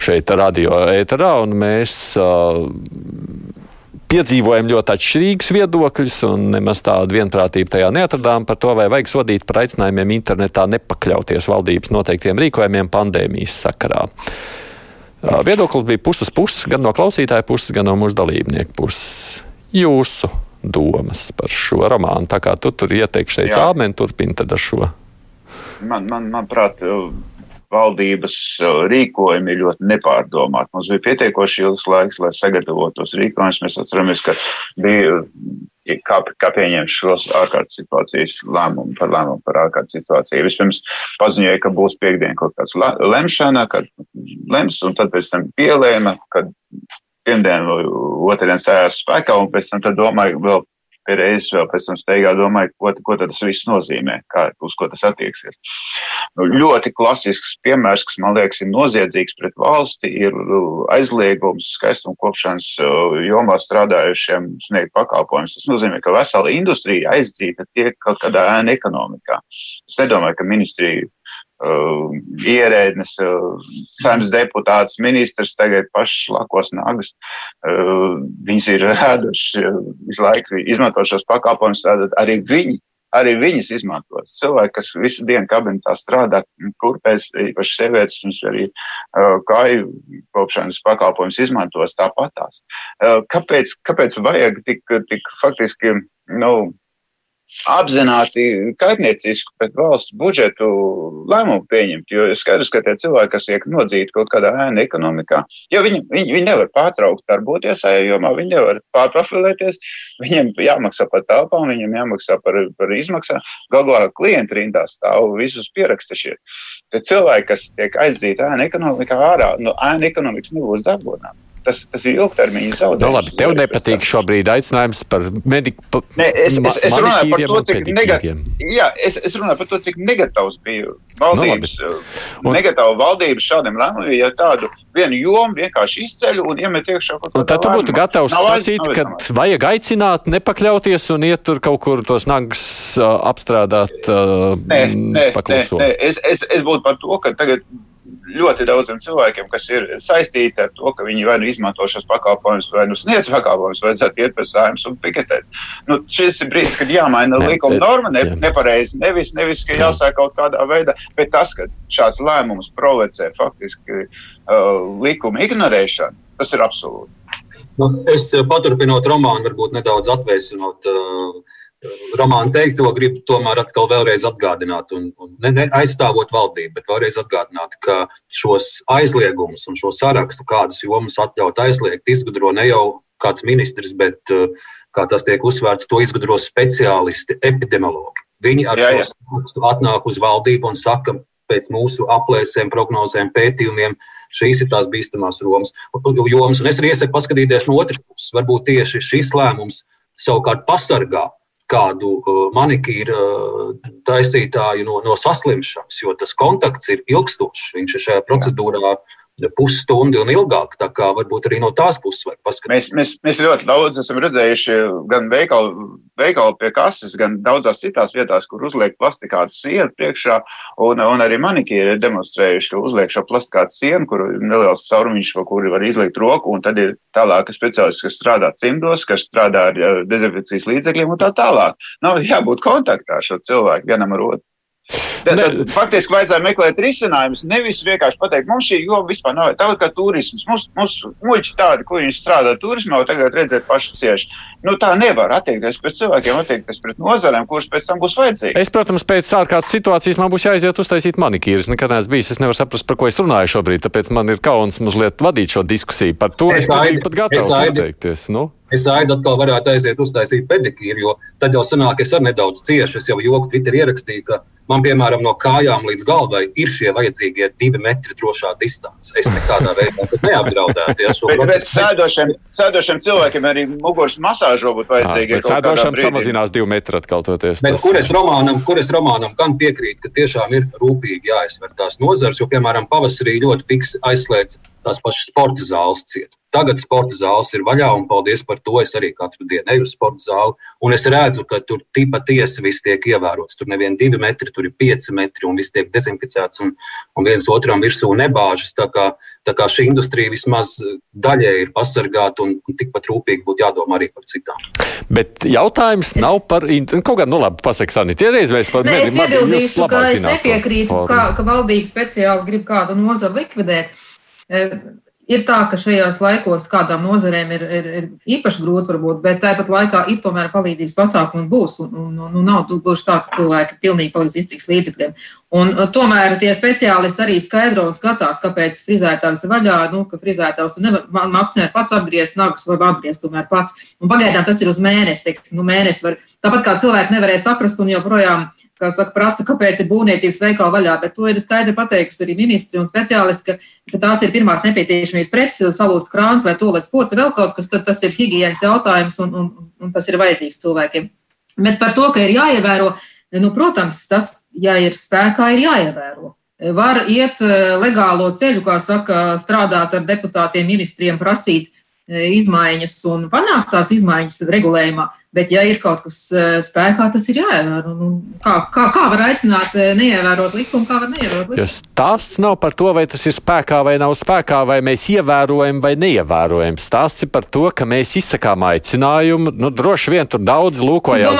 šeit radio ēterā, un mēs uh, piedzīvojam ļoti atšķirīgus viedokļus, un nemaz tādu vienprātību tajā neatradām par to, vai vajag sodīt par aicinājumiem internetā nepakļauties valdības noteiktiem rīkojumiem pandēmijas sakarā. Viedoklis bija puses puses, gan no klausītāja puses, gan no mūsu dalībnieku puses. Jūsu domas par šo romānu. Tā kā tu tur ieteikši, teici, āmen, turpini tad ar šo. Man, man, manuprāt, valdības rīkojumi ir ļoti nepārdomāti. Mums bija pietiekoši ilgs laiks, lai sagatavotos rīkojumus. Mēs atceramies, ka bija kā, kā pieņemt šos ārkārtas situācijas lēmumu par lēmumu par ārkārtas situāciju. Vispirms paziņoja, ka būs piekdien kaut kāds lemšana, kad lems, un tad pēc tam pielēma, kad pirmdien vai otrdien sējās spēkā, un pēc tam domāju, vēl pie reizes vēl pēc tam steigā domāju, ko, ko tas viss nozīmē, kā, uz ko tas attieksies. Nu, ļoti klasisks piemērs, kas man liekas ir noziedzīgs pret valsti, ir aizliegums skaistumkopšanas jomā strādājušiem sniegt pakalpojumus. Tas nozīmē, ka vesela industrija aizdzīta tiek kaut kādā ēna ekonomikā. Es nedomāju, ka ministrija uh, ierēdnis, uh, saimnes deputāts, ministrs tagad pašs lakos nagus. Uh, viņas ir rāduši uh, visu laiku izmanto šos pakalpojumus, tātad arī viņi. Arī viņas izmantos. Cilvēki, kas visu dienu kabinetā strādā, kurpēs, īpaši sievietes, mums arī uh, kāju kopšanas pakalpojums izmantos tāpatās. Uh, kāpēc, kāpēc vajag tik, tik faktiski, nu, apzināti kaitniecisku pret valsts budžetu lēmumu pieņemt. Jo skaidrs, ka tie cilvēki, kas tiek nodzīti kaut kādā ēna ekonomikā, jo viņi, viņi, viņi nevar pārtraukt darboties šajā jomā, viņi nevar pārprofilēties, viņiem jāmaksā par telpām, viņiem jāmaksā par, par izmaksām. Galvā klienti rindā stāv visus pieraksta šie. Tie cilvēki, kas tiek aizdzīti ēna ekonomikā ārā, no ēna ekonomikas nebūs dabūnām tas, tas ir ilgtermiņa zaudējums. Nu, labi, tev nepatīk šobrīd aicinājums par mediku. Es, es, es runāju par to, cik negatīvs. Jā, es, es runāju par to, cik negatīvs bija valdības, nu, un, negatīva valdības šādam lēmumam, ja tādu vienu jomu vienkārši izceļ un iemet iekšā kaut ko tādu. Tad tu būtu gatavs nav sacīt, ka vajag aicināt, nepakļauties un iet tur kaut kur tos nagus uh, apstrādāt. Uh, nē, nē, nē, nē. Es, es, es būtu par to, ka tagad ļoti daudziem cilvēkiem, kas ir saistīti ar to, ka viņi vai nu izmanto šos pakalpojumus, vai nu sniedz pakalpojumus, vajadzētu iet pie saimnes un piketēt. Nu, šis ir brīdis, kad jāmaina ne, likuma norma, ne, nepareizi, nevis, nevis, ka jāsāk kaut kādā veidā, bet tas, ka šāds lēmums provocē faktiski uh, likuma ignorēšanu, tas ir absolūti. Nu, es paturpinot romānu, varbūt nedaudz atvēsinot. Uh, Romāna teikto gribu tomēr atkal vēlreiz atgādināt, un, un ne, ne aizstāvot valdību, bet vēlreiz atgādināt, ka šos aizliegumus un šo sarakstu, kādas jomas atļaut aizliegt, izgudro ne jau kāds ministrs, bet, uh, kā tas tiek uzsvērts, to izgudro speciālisti, epidemiologi. Viņi ar jā, jā. šo sarakstu atnāk uz valdību un saka, pēc mūsu aplēsēm, prognozēm, pētījumiem, šīs ir tās bīstamās jomas. Un es arī iesaku paskatīties no otras puses. Varbūt tieši šis lēmums savukārt pasargā kādu uh, manikīra uh, taisītāju no, no saslimšanas, jo tas kontakts ir ilgstošs. Viņš ir šajā procedūrā pusstundu un ilgāk. Tā kā varbūt arī no tās puses vajag paskatīties. Mēs, mēs, mēs ļoti daudz esam redzējuši gan veikalu, veikalu pie kases, gan daudzās citās vietās, kur uzliek plastikāta sienu priekšā, un, un arī manikīri ir demonstrējuši, ka uzliek šo plastikāta sienu, kur ir neliels caurumiņš, pa kuri var izlikt roku, un tad ir tālāk speciālisti, kas strādā cimdos, kas strādā ar dezinfekcijas līdzekļiem un tā tālāk. Nav jābūt kontaktā ar šo cilvēku vienam ar otru. Tad, tad, faktiski vajadzēja meklēt risinājumus. Nevis vienkārši pateikt, mums šī joma vispār nav tāda kā turisms. Mums, mums muļķi tādi, ko viņi strādā turismā, tagad redzēt paši cieši. Nu, tā nevar attiekties pret cilvēkiem, attiekties pret nozarēm, kuras pēc tam būs vajadzīgas. Es, protams, pēc ārkārtas situācijas man būs jāiziet uztaisīt manikīrus. Nekad neesmu bijis. Es nevaru saprast, par ko es runāju šobrīd, tāpēc man ir kauns mazliet vadīt šo diskusiju. Par to es, es nebiju pat gatavs izteikties. Nu? Es gaidu, atkal varētu aiziet uztaisīt pedikīru, jo tad jau sanāk, es arī nedaudz cieši. Es jau joku Twitter ierakstīju, ka man, piemēram, no kājām līdz galvai ir šie vajadzīgie divi metri drošā distance. Es nekādā veidā neapdraudētu ja, bet. Bet sēdošiem, sēdošiem cilvēkiem arī muguras masāžu būtu vajadzīga. Sēdošiem samazinās divi metri atkal toties. Bet tas... kur, es romānam, kur es romānam gan piekrītu, ka tiešām ir rūpīgi jāizsver tās nozars, jo, piemēram, pavasarī ļoti fiks aizslēdz tās pašas sporta zāles ciet. Tagad sporta zāles ir vaļā, un paldies par to. Es arī katru dienu eju uz sporta zāli, un es redzu, ka tur patiesi viss tiek ievērots. Tur neviena divi metri, tur ir pieci metri, un viss tiek dezinficēts, un, un viens otram virsū nebāžas. Tā kā, tā kā šī industrija vismaz daļai ir pasargāta, un, un tikpat rūpīgi būtu jādomā arī par citām. Bet jautājums es... nav par kaut kādu, nu labi, pasakiet, Sanīt, iereiz mēs par Nē, es iebildīšu, ka es nepiekrītu, ka, ka valdība speciāli grib kādu nozaru likvidēt. Ir tā, ka šajos laikos kādām nozarēm ir, ir, ir īpaši grūti, varbūt, bet tāpat laikā ir tomēr palīdzības pasākumi būs. Un, un, un, un nav gluži tā, ka cilvēki pilnīgi palīdz iztiks līdzekļiem. Un, tomēr tie speciālisti arī skaidro un skatās, kāpēc frizētājs ir vaļā. Nu, ka frizētājs nevar maksimēr pats apgriezt nagus vai apgriezt tomēr pats. Un pagaidām tas ir uz mēnesi. Teiks, nu, mēnesi var, tāpat kā cilvēki nevarēja saprast un joprojām kā saka, prasa, kāpēc ir būvniecības veikala vaļā, bet to ir skaidri pateikusi arī ministri un speciālisti, ka, ka tās ir pirmās nepieciešamības preces, salūst krāns vai tolets pocis, vēl kaut kas, tad tas ir higienas jautājums un, un, un tas ir vajadzīgs cilvēkiem. Bet par to, ka ir jāievēro, nu, protams, tas, ja ir spēkā, ir jāievēro. Var iet eh, legālo ceļu, kā saka, strādāt ar deputātiem, ministriem, prasīt eh, izmaiņas un panākt tās izmaiņas regulējumā. Bet, ja ir kaut kas eh, spēkā, tas ir jāievēro. Nu, kā, kā, kā var aicināt, eh, neievērot likumu, kā var neievērot likumu? Stāsts nav par to, vai tas ir spēkā vai nav spēkā, vai mēs ievērojam vai neievērojam. Stāsts ir par to, ka mēs izsakām aicinājumu. Nu, droši vien tur daudz lūkojās.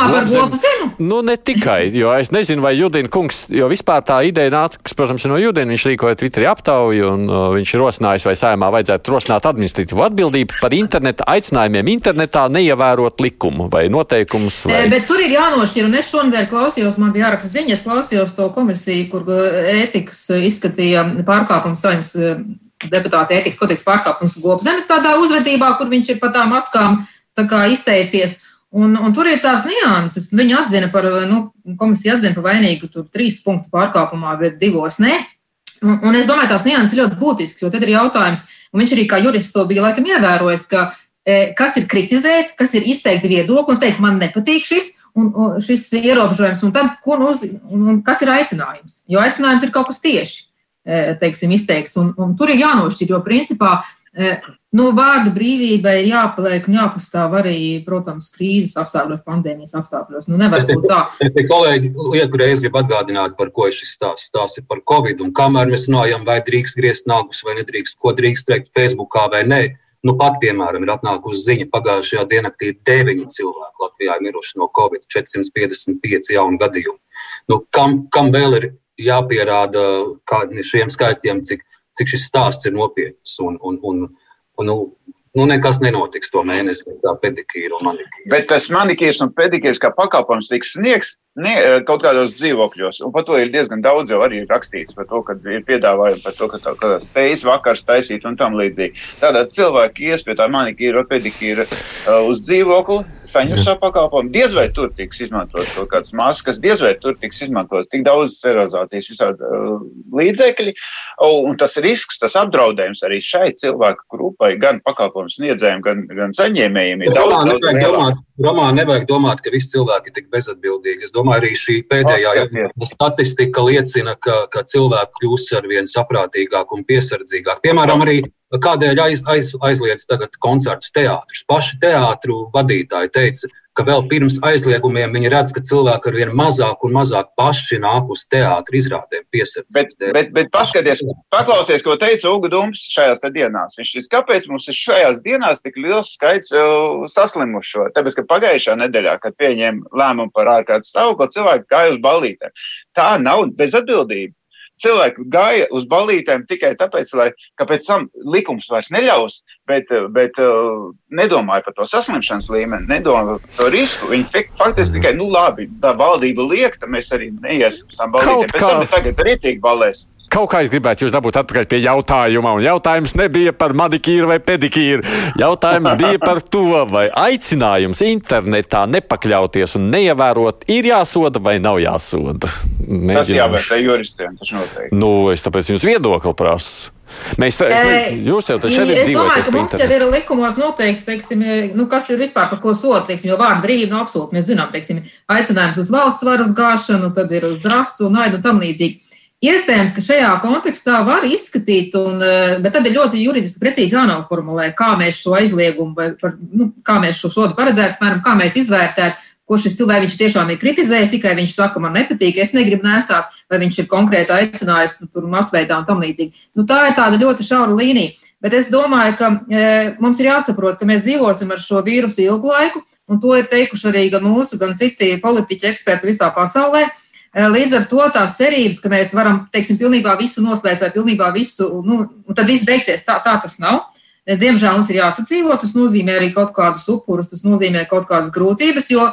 Nu, ne tikai, jo es nezinu, vai Judina kungs, jo vispār tā ideja nāca, kas, protams, no Judina, viņš rīkoja Twitterī aptauju, un uh, viņš rosinājis, vai saimā vajadzētu rosināt administratīvu atbildību par interneta aicinājumiem internetā neievērot likumu vai noteikumus. Vai... Bet tur ir jānošķir, un es šonadēļ klausījos, man bija jāraksta ziņas, klausījos to komisiju, kur ētikas izskatīja pārkāpumu saimnes deputāta ētikas kodeksa pārkāpums Gobzemi tādā uzvedībā, kur viņš ir par tām maskām tā izteicies. Un, un tur ir tās nianses. Viņa atzina par, nu, komisija atzina par vainīgu tur trīs punktu pārkāpumā, bet divos ne. Un, un es domāju, tās nianses ir ļoti būtiskas, jo tad ir jautājums, un viņš arī kā jurists to bija laikam ievērojis, ka kas ir kritizēt, kas ir izteikti viedokli un teikt, man nepatīk šis, un, un šis ierobežojums, un tad, uz, un, un kas ir aicinājums? Jo aicinājums ir kaut kas tieši. E, teiksim, izteikts. Un, un tur ir jānošķir, jo principā e, nu, vārda brīvībai ir jāpaliek un jāpastāv arī, protams, krīzes apstākļos, pandēmijas apstākļos. Nu, nevar būt tā. Es te kolēģi lieku reizi gribu atgādināt, par ko ir šis stāsts. Stāsts ir par Covid. Un kamēr mēs runājam, vai drīkst griezt nagus vai nedrīkst, ko drīkst teikt Facebookā vai nē. Nu, pat, piemēram, ir atnākusi ziņa, pagājušajā diennaktī deviņi cilvēki Latvijā ir miruši no Covid, 455 jaunu gadījumu. Nu, kam, kam vēl ir jāpierāda šiem skaitļiem, cik, cik šis stāsts ir nopietns. Un, un, un, un, nu, nu, nekas nenotiks to mēnesi pēc tā pedikīra un manikīra. Bet tas manikīrs un pedikīrs kā pakalpojums tiks sniegs ne, eh, kaut kādos dzīvokļos. Un par to ir diezgan daudz jau arī rakstīts, par to, ka ir piedāvājumi par to, ka tā kā stejas vakars taisīt un tam līdzīgi. Tādā cilvēki ies pie tā manikīra, pedikīra uh, uz dzīvokli, saņem savu pakalpojumu. Diez vai tur tiks izmantots kaut kāds maskas, diez vai tur tiks izmantots tik daudz sterilizācijas visādi uh, līdzekļi. Un tas risks, tas apdraudējums arī šai cilvēku grupai, gan pakalpojumu sniedzējiem, gan, gan saņēmējiem ir daudz. Romā nevajag, domāt, Romā nevajag domāt, ka visi cilvēki ir tik bezatbildīgi. Es domāju, arī šī pēdējā statistika liecina, ka, ka cilvēki kļūst ar vien saprātīgāk un piesardzīgāk. Piemēram, arī Kādēļ aiz, aiz, aizliedz tagad koncertus teātrus? Paši teātru vadītāji teica, ka vēl pirms aizliegumiem viņi redz, ka cilvēki ar vien mazāk un mazāk paši nāk uz teātru izrādēm piesardzību. Bet, bet, bet paskaties, paklausies, ko teica Uga Dums šajās dienās. Viņš teica, kāpēc mums ir šajās dienās tik liels skaits uh, saslimušo? Tāpēc, ka pagājušā nedēļā, kad pieņēma lēmumu par ārkārtas stāvokli, cilvēki gāja uz ballītēm. Tā nav bezatbildība cilvēki gāja uz balītēm tikai tāpēc, lai pēc tam likums vairs neļaus, bet, bet uh, nedomāja par to saslimšanas līmeni, nedomāja par to risku. Viņi faktiski tikai, nu labi, tā valdība liek, tad mēs arī neiesim balītēm. Pēc tam tagad ritīgi balēsim. Kaut kā es gribētu jūs dabūt atpakaļ pie jautājuma, un jautājums nebija par manikīru vai pedikīru. Jautājums bija par to, vai aicinājums internetā nepakļauties un neievērot ir jāsoda vai nav jāsoda. Mēģināšu. Tas jāvērtē juristiem, tas noteikti. Nu, es tāpēc jums viedokli prasu. Mēs tam jūs jau šeit dzīvojat. Es domāju, ka mums jau ir likumos noteikts, teiksim, nu, kas ir vispār par ko teiksim, jo vārdu brīvība no absolūti mēs zinām, teiksim, aicinājums uz valsts varas gāšanu, tad ir uz drasu un naidu un tam līdzīgi. Iespējams, ka šajā kontekstā var izskatīt, un, eh, bet tad ir ļoti juridiski precīzi jānoformulē, kā mēs šo aizliegumu, vai par, nu, kā mēs šo sodu paredzētu, piemēram, kā mēs izvērtētu, ko šis cilvēks tiešām ir kritizējis, tikai viņš saka, man nepatīk, es negribu nesāt, vai viņš ir konkrēti aicinājis tur masveidā un tam līdzīgi. Nu, tā ir tāda ļoti šaura līnija. Bet es domāju, ka e, mums ir jāsaprot, ka mēs dzīvosim ar šo vīrusu ilgu laiku, un to ir teikuši arī gan mūsu, gan citi politiķi, eksperti visā pasaulē. Eh, līdz ar to tās cerības, ka mēs varam, teiksim, pilnībā visu noslēgt vai pilnībā visu, nu, tad viss beigsies, tā, tā tas nav. Eh, diemžēl mums ir jāsadzīvot, tas nozīmē arī kaut kādus upurus, tas nozīmē kaut kādas grūtības, jo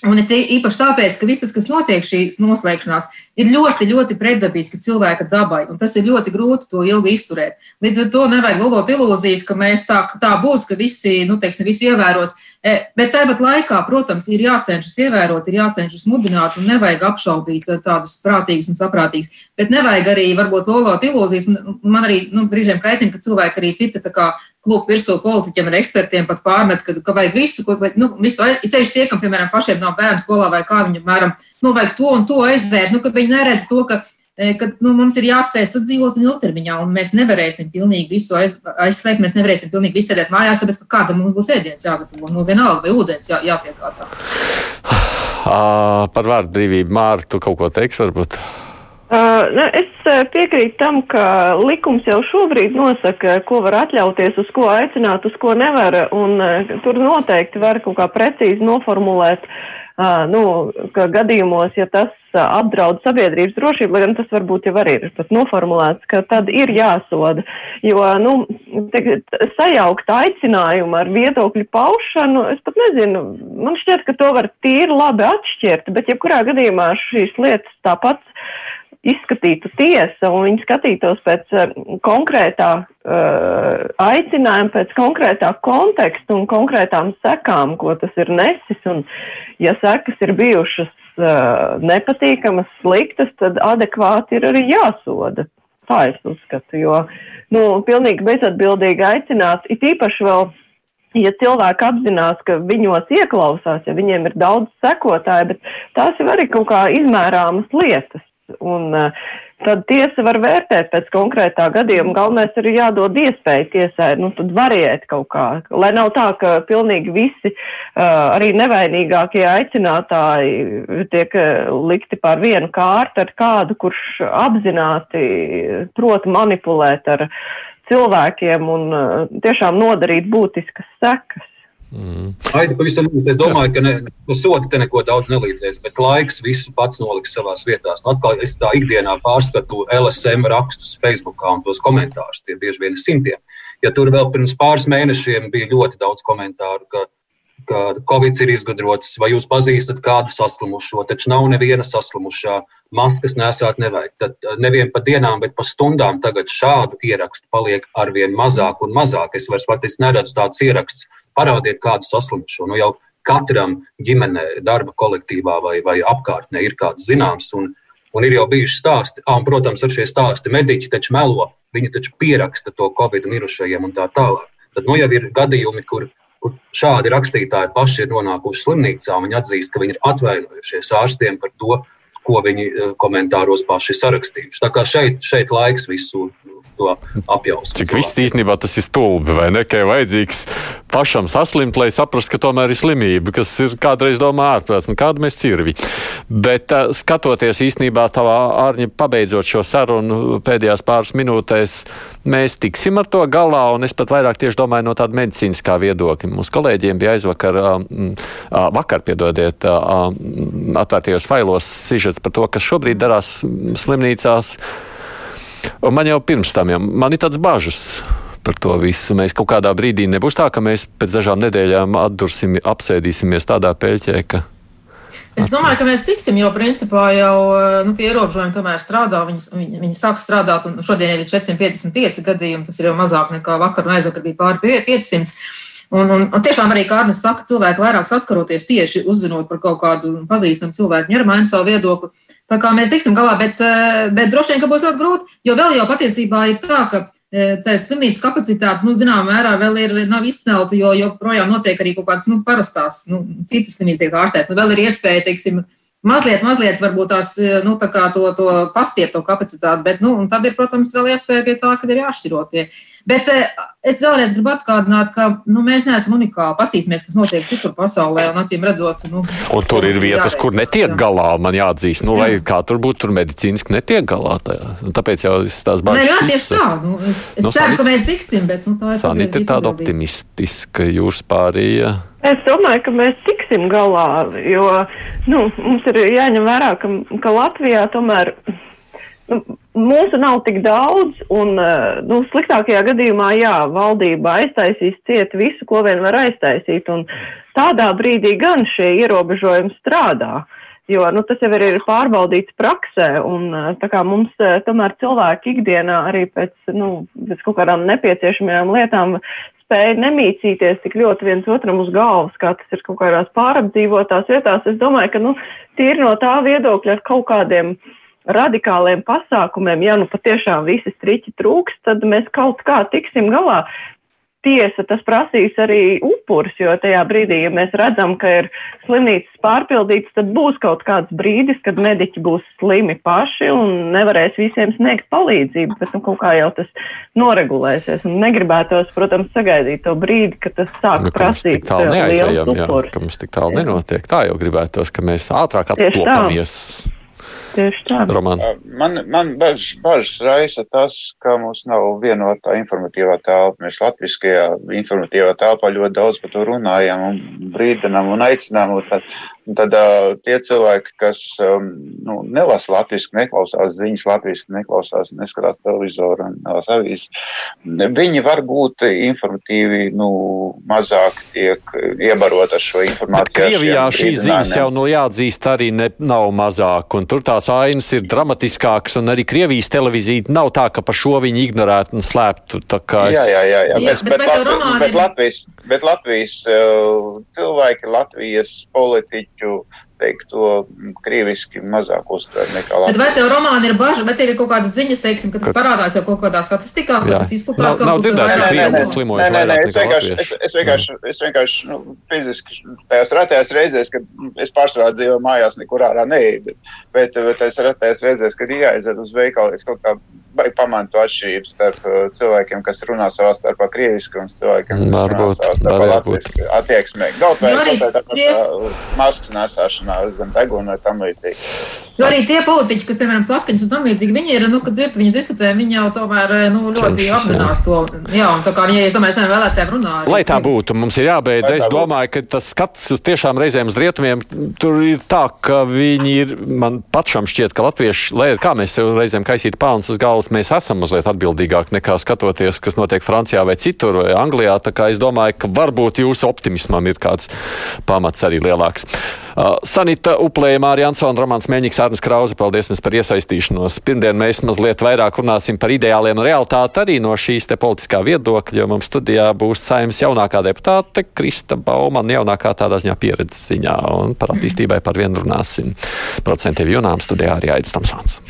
Un īpaši tāpēc, ka viss, kas notiek šīs noslēgšanās, ir ļoti, ļoti pretdabiski cilvēka dabai, un tas ir ļoti grūti to ilgi izturēt. Līdz ar to nevajag lolot ilūzijas, ka mēs tā, tā būs, ka visi, nu, teiksim, visi ievēros. E, bet tāpat laikā, protams, ir jācenšas ievērot, ir jācenšas mudināt, un nevajag apšaubīt tādus prātīgus un saprātīgus. Bet nevajag arī varbūt lolot ilūzijas, man arī nu, brīžiem kaitina, ka cilvēki arī cita tā kā klubu virsū politiķiem un ekspertiem pat pārmet, ka, ka vajag visu, ko, vai, nu, visu, ceļš tie, kam, piemēram, pašiem nav bērnu skolā vai kā viņi, mēram, nu, vajag to un to aizvērt, nu, ka viņi neredz to, ka, e, ka nu, mums ir jāspēj sadzīvot un ilgtermiņā, un mēs nevarēsim pilnīgi visu aiz, aizslēgt, mēs nevarēsim pilnīgi visu sēdēt mājās, tāpēc, ka kādam mums būs ēdiens jāgatavo, nu, vienalga, vai ūdens jā, jāpiekārtā. Par vārdu brīvību, Mārta, tu kaut ko teiksi varbūt? Uh, nu, es piekrītu tam, ka likums jau šobrīd nosaka, ko var atļauties, uz ko aicināt, uz ko nevar, un uh, tur noteikti var kaut kā precīzi noformulēt, nu, ka gadījumos, ja tas apdraud sabiedrības drošību, lai gan tas varbūt jau arī ir pat noformulēts, ka tad ir jāsoda. Jo, nu, sajaukt aicinājumu ar viedokļu paušanu, es pat nezinu, man šķiet, ka to var tīri labi atšķirt, bet jebkurā gadījumā šīs lietas tāpat izskatītu tiesa un viņi skatītos pēc uh, konkrētā uh, aicinājuma, pēc konkrētā konteksta un konkrētām sekām, ko tas ir nesis. Un, ja sekas ir bijušas uh, nepatīkamas, sliktas, tad adekvāti ir arī jāsoda. Tā es uzskatu, jo, nu, pilnīgi bezatbildīgi aicināt, it īpaši vēl ja cilvēki apzinās, ka viņos ieklausās, ja viņiem ir daudz sekotāju, bet tās jau arī kaut kā izmērāmas lietas. Un, uh, tad tiesa var vērtēt pēc konkrētā gadījuma. Galvenais ir jādod iespēju tiesai, nu, tad variēt kaut kā. Lai nav tā, ka pilnīgi visi, uh, arī nevainīgākie aicinātāji tiek likti pār vienu kārtu ar kādu, kurš apzināti prot manipulēt ar cilvēkiem un tiešām nodarīt būtiskas sekas. Mm. Aidi, pavisam, es domāju, ka ne, no soda te neko daudz nelīdzēs, bet laiks visu pats noliks savā vietā. Nu, atkal es tā ikdienā pārskatu LSM rakstus Facebook un tos komentārus. Tie bieži vien ir simtiem. Ja tur vēl pirms pāris mēnešiem bija ļoti daudz komentāru, ka, ka Covid ir izgudrots, vai jūs pazīstat kādu saslimušo, taču nav neviena saslimušā, maskas nesāt nevajag. Tad eh, nevien pa dienām, bet pa stundām tagad šādu ierakstu paliek arvien mazāk un mazāk. Es vairs faktiski neredzu tādus ierakstus parādiet kādu saslimšanu. Nu, jau katram ģimenē, darba kolektīvā vai, vai apkārtnē ir kāds zināms. Un, un ir jau bijuši stāsti, un, protams, ar šie stāsti mediķi taču melo, viņi taču pieraksta to covid mirušajiem un tā tālāk. Tad nu, jau ir gadījumi, kur, kur šādi rakstītāji paši ir nonākuši slimnīcā, viņi atzīst, ka viņi ir atvainojušies ārstiem par to, ko viņi eh, komentāros paši sarakstījuši. Tā kā šeit, šeit laiks visu to apjaust. Cik viss īstenībā tas ir stulbi, vai ne? Ka ir vajadzīgs pašam saslimt, lai saprastu, ka tomēr ir slimība, kas ir kādreiz domā ārprāts, nu kāda mēs cirvi. Bet uh, skatoties īstenībā tavā ārņa pabeidzot šo sarunu pēdējās pāris minūtēs, mēs tiksim ar to galā, un es pat vairāk tieši domāju no tāda medicīniskā viedokļa. Mūsu kolēģiem bija aizvakar, uh, vakar, piedodiet, atvērtajos failos sižets par to, kas šobrīd darās slimnīcās. Un man jau pirms tam, jau, man ir tāds bažas par to visu. Mēs kaut kādā brīdī nebūs tā, ka mēs pēc dažām nedēļām atdursim, apsēdīsimies tādā peļķē, ka. Es domāju, ka mēs tiksim, jo principā jau nu, tie ierobežojumi tomēr strādā. Viņi, viņi, viņi sāk strādāt, un šodien ir 455 gadījumi. Tas ir jau mazāk nekā vakar un aizvakar bija pāri 500. Un, un, un tiešām arī Kārnis saka, cilvēki vairāk saskaroties tieši uzzinot par kaut kādu pazīstamu cilvēku, ņem maina savu viedokli. Tā kā mēs tiksim galā, bet, eh, bet droši vien, ka būs ļoti grūti, jo vēl jau patiesībā ir tā, ka eh, tā slimnīcas kapacitāte, nu, zināmā mērā, vēl ir nav izsmelta, jo joprojām notiek arī kaut kādas nu, parastās, nu, citas slimnīcas tiek ārstētas. Nu, vēl ir iespēja, teiksim, mazliet, mazliet varbūt tās, eh, nu, tā kā to, to pastiept to kapacitāti, bet, nu, un tad ir, protams, vēl iespēja pie tā, ka ir jāšķirotie. Bet eh, es vēlreiz gribu atgādināt, ka nu, mēs neesam unikāli. Pastīsimies, kas notiek citur pasaulē, un acīm redzot, nu, un tur ir vietas, kur netiek galā. Man jāatzīst, nu, lai kā tur būtu, tur medicīniski netiek galā. Tajā. Tāpēc jau tās bažas. Jā, tieši tā. Nu, es es nu, ceru, sanit... ka mēs tiksim, bet nu, tā ir. Sanita ir tāda optimistiska jūras pārīja. Es domāju, ka mēs tiksim galā, jo nu, mums ir jāņem vērā, ka, ka Latvijā tomēr nu, mūsu nav tik daudz, un eh, nu, sliktākajā gadījumā, jā, valdība aiztaisīs ciet visu, ko vien var aiztaisīt, un tādā brīdī gan šie ierobežojumi strādā. Jo nu, tas jau ir, pārbaudīts praksē, un eh, kā mums eh, tomēr cilvēki ikdienā arī pēc, nu, pēc kaut kādām nepieciešamajām lietām spēja nemīcīties tik ļoti viens otram uz galvas, kā tas ir kaut kādās pārapdzīvotās vietās. Es domāju, ka nu, tīri no tā viedokļa ar kaut kādiem radikāliem pasākumiem, ja nu patiešām visi striķi trūks, tad mēs kaut kā tiksim galā. Tiesa, tas prasīs arī upurus, jo tajā brīdī, ja mēs redzam, ka ir slimnīcas pārpildītas, tad būs kaut kāds brīdis, kad mediķi būs slimi paši un nevarēs visiem sniegt palīdzību, bet nu, kaut kā jau tas noregulēsies. Un negribētos, protams, sagaidīt to brīdi, kad tas sāk nu, prasīt lielu upurus. Ka mums tik tālu nenotiek. Tā jau gribētos, ka mēs ātrāk attopamies. Tieši tā. Roman. Man, man bažas baž raisa tas, ka mums nav vienotā informatīvā telpa. Mēs latviskajā informatīvā telpā ļoti daudz par to runājam un brīdinām un aicinām. Un tad, tad uh, tie cilvēki, kas um, nu, nelasa latviešu, neklausās ziņas latviešu, neklausās, neskatās televizoru un nelasa avīzes, viņi var būt informatīvi, nu, mazāk tiek iebarot ar šo informāciju. Bet Krievijā šīs ziņas jau nu jāatzīst arī ne, nav mazāk, un tur tās ainas ir dramatiskākas, un arī Krievijas televīzija nav tā, ka par šo viņi ignorētu un slēptu. Es... Jā, jā, jā, jā. jā bet, bet, bet, bet, bet Latvijas, bet Latvijas uh, cilvēki, Latvijas politiķu teiktu, krieviski mazāk uztver nekā latviešu. Bet vai tev romāni ir bažas, vai tev ir kaut kādas ziņas, teiksim, ka tas parādās jau kaut kādā statistikā, ka tas izplatās kaut kur? Nav dzirdēts, ka krievi slimojuši vairāk es vienkārši, es, es vienkārši, es vienkārši nu, fiziski tajās retajās reizēs, kad es pārsvarā dzīvoju mājās, nekur ārā neeju, bet, bet, bet es retajās reizēs, kad ir jāiziet uz veikalu, es kaut kā vai pamantu atšķirības starp uh, cilvēkiem, kas runā savā starpā krieviski un cilvēkiem, kas varbūt, runā savā starpā latviešu attieksmē. Kaut vai tāpat tie... maskas nesāšanā zem deguna vai tam līdzīgi. Jo arī tie politiķi, kas, piemēram, saskaņas un tam līdzīgi, viņi ir, nu, kad dzird, viņi diskutē, viņi jau tomēr, eh, nu, ļoti Cenšas, apzinās jā. to. Jā, un tā kā viņi, es domāju, saviem vēlētājiem runā. Lai tā būtu, mums ir jābeidz. Es domāju, ka tas skats uz tiešām reizēm uz rietumiem, tur ir tā, ka viņi ir, man pašam šķiet, ka latvieši, lai kā mēs reizēm kaisītu pelnus uz galvas, mēs esam mazliet atbildīgāki nekā skatoties, kas notiek Francijā vai citur, vai Anglijā. Tā kā es domāju, ka varbūt jūsu optimismam ir kāds pamats arī lielāks. Uh, Sanita Uplēja, Mārija Ansona, Romāns Mēņiks, Arnis Krauze, paldies jums par iesaistīšanos. Pirmdien mēs mazliet vairāk runāsim par ideāliem un realitāti arī no šīs te politiskā viedokļa, jo mums studijā būs saimnes jaunākā deputāte Krista Baumana, jaunākā tādā ziņā pieredzes ziņā, un par attīstībai par vienu runāsim. Procentiem jūnām studijā arī Aidis Tamsons.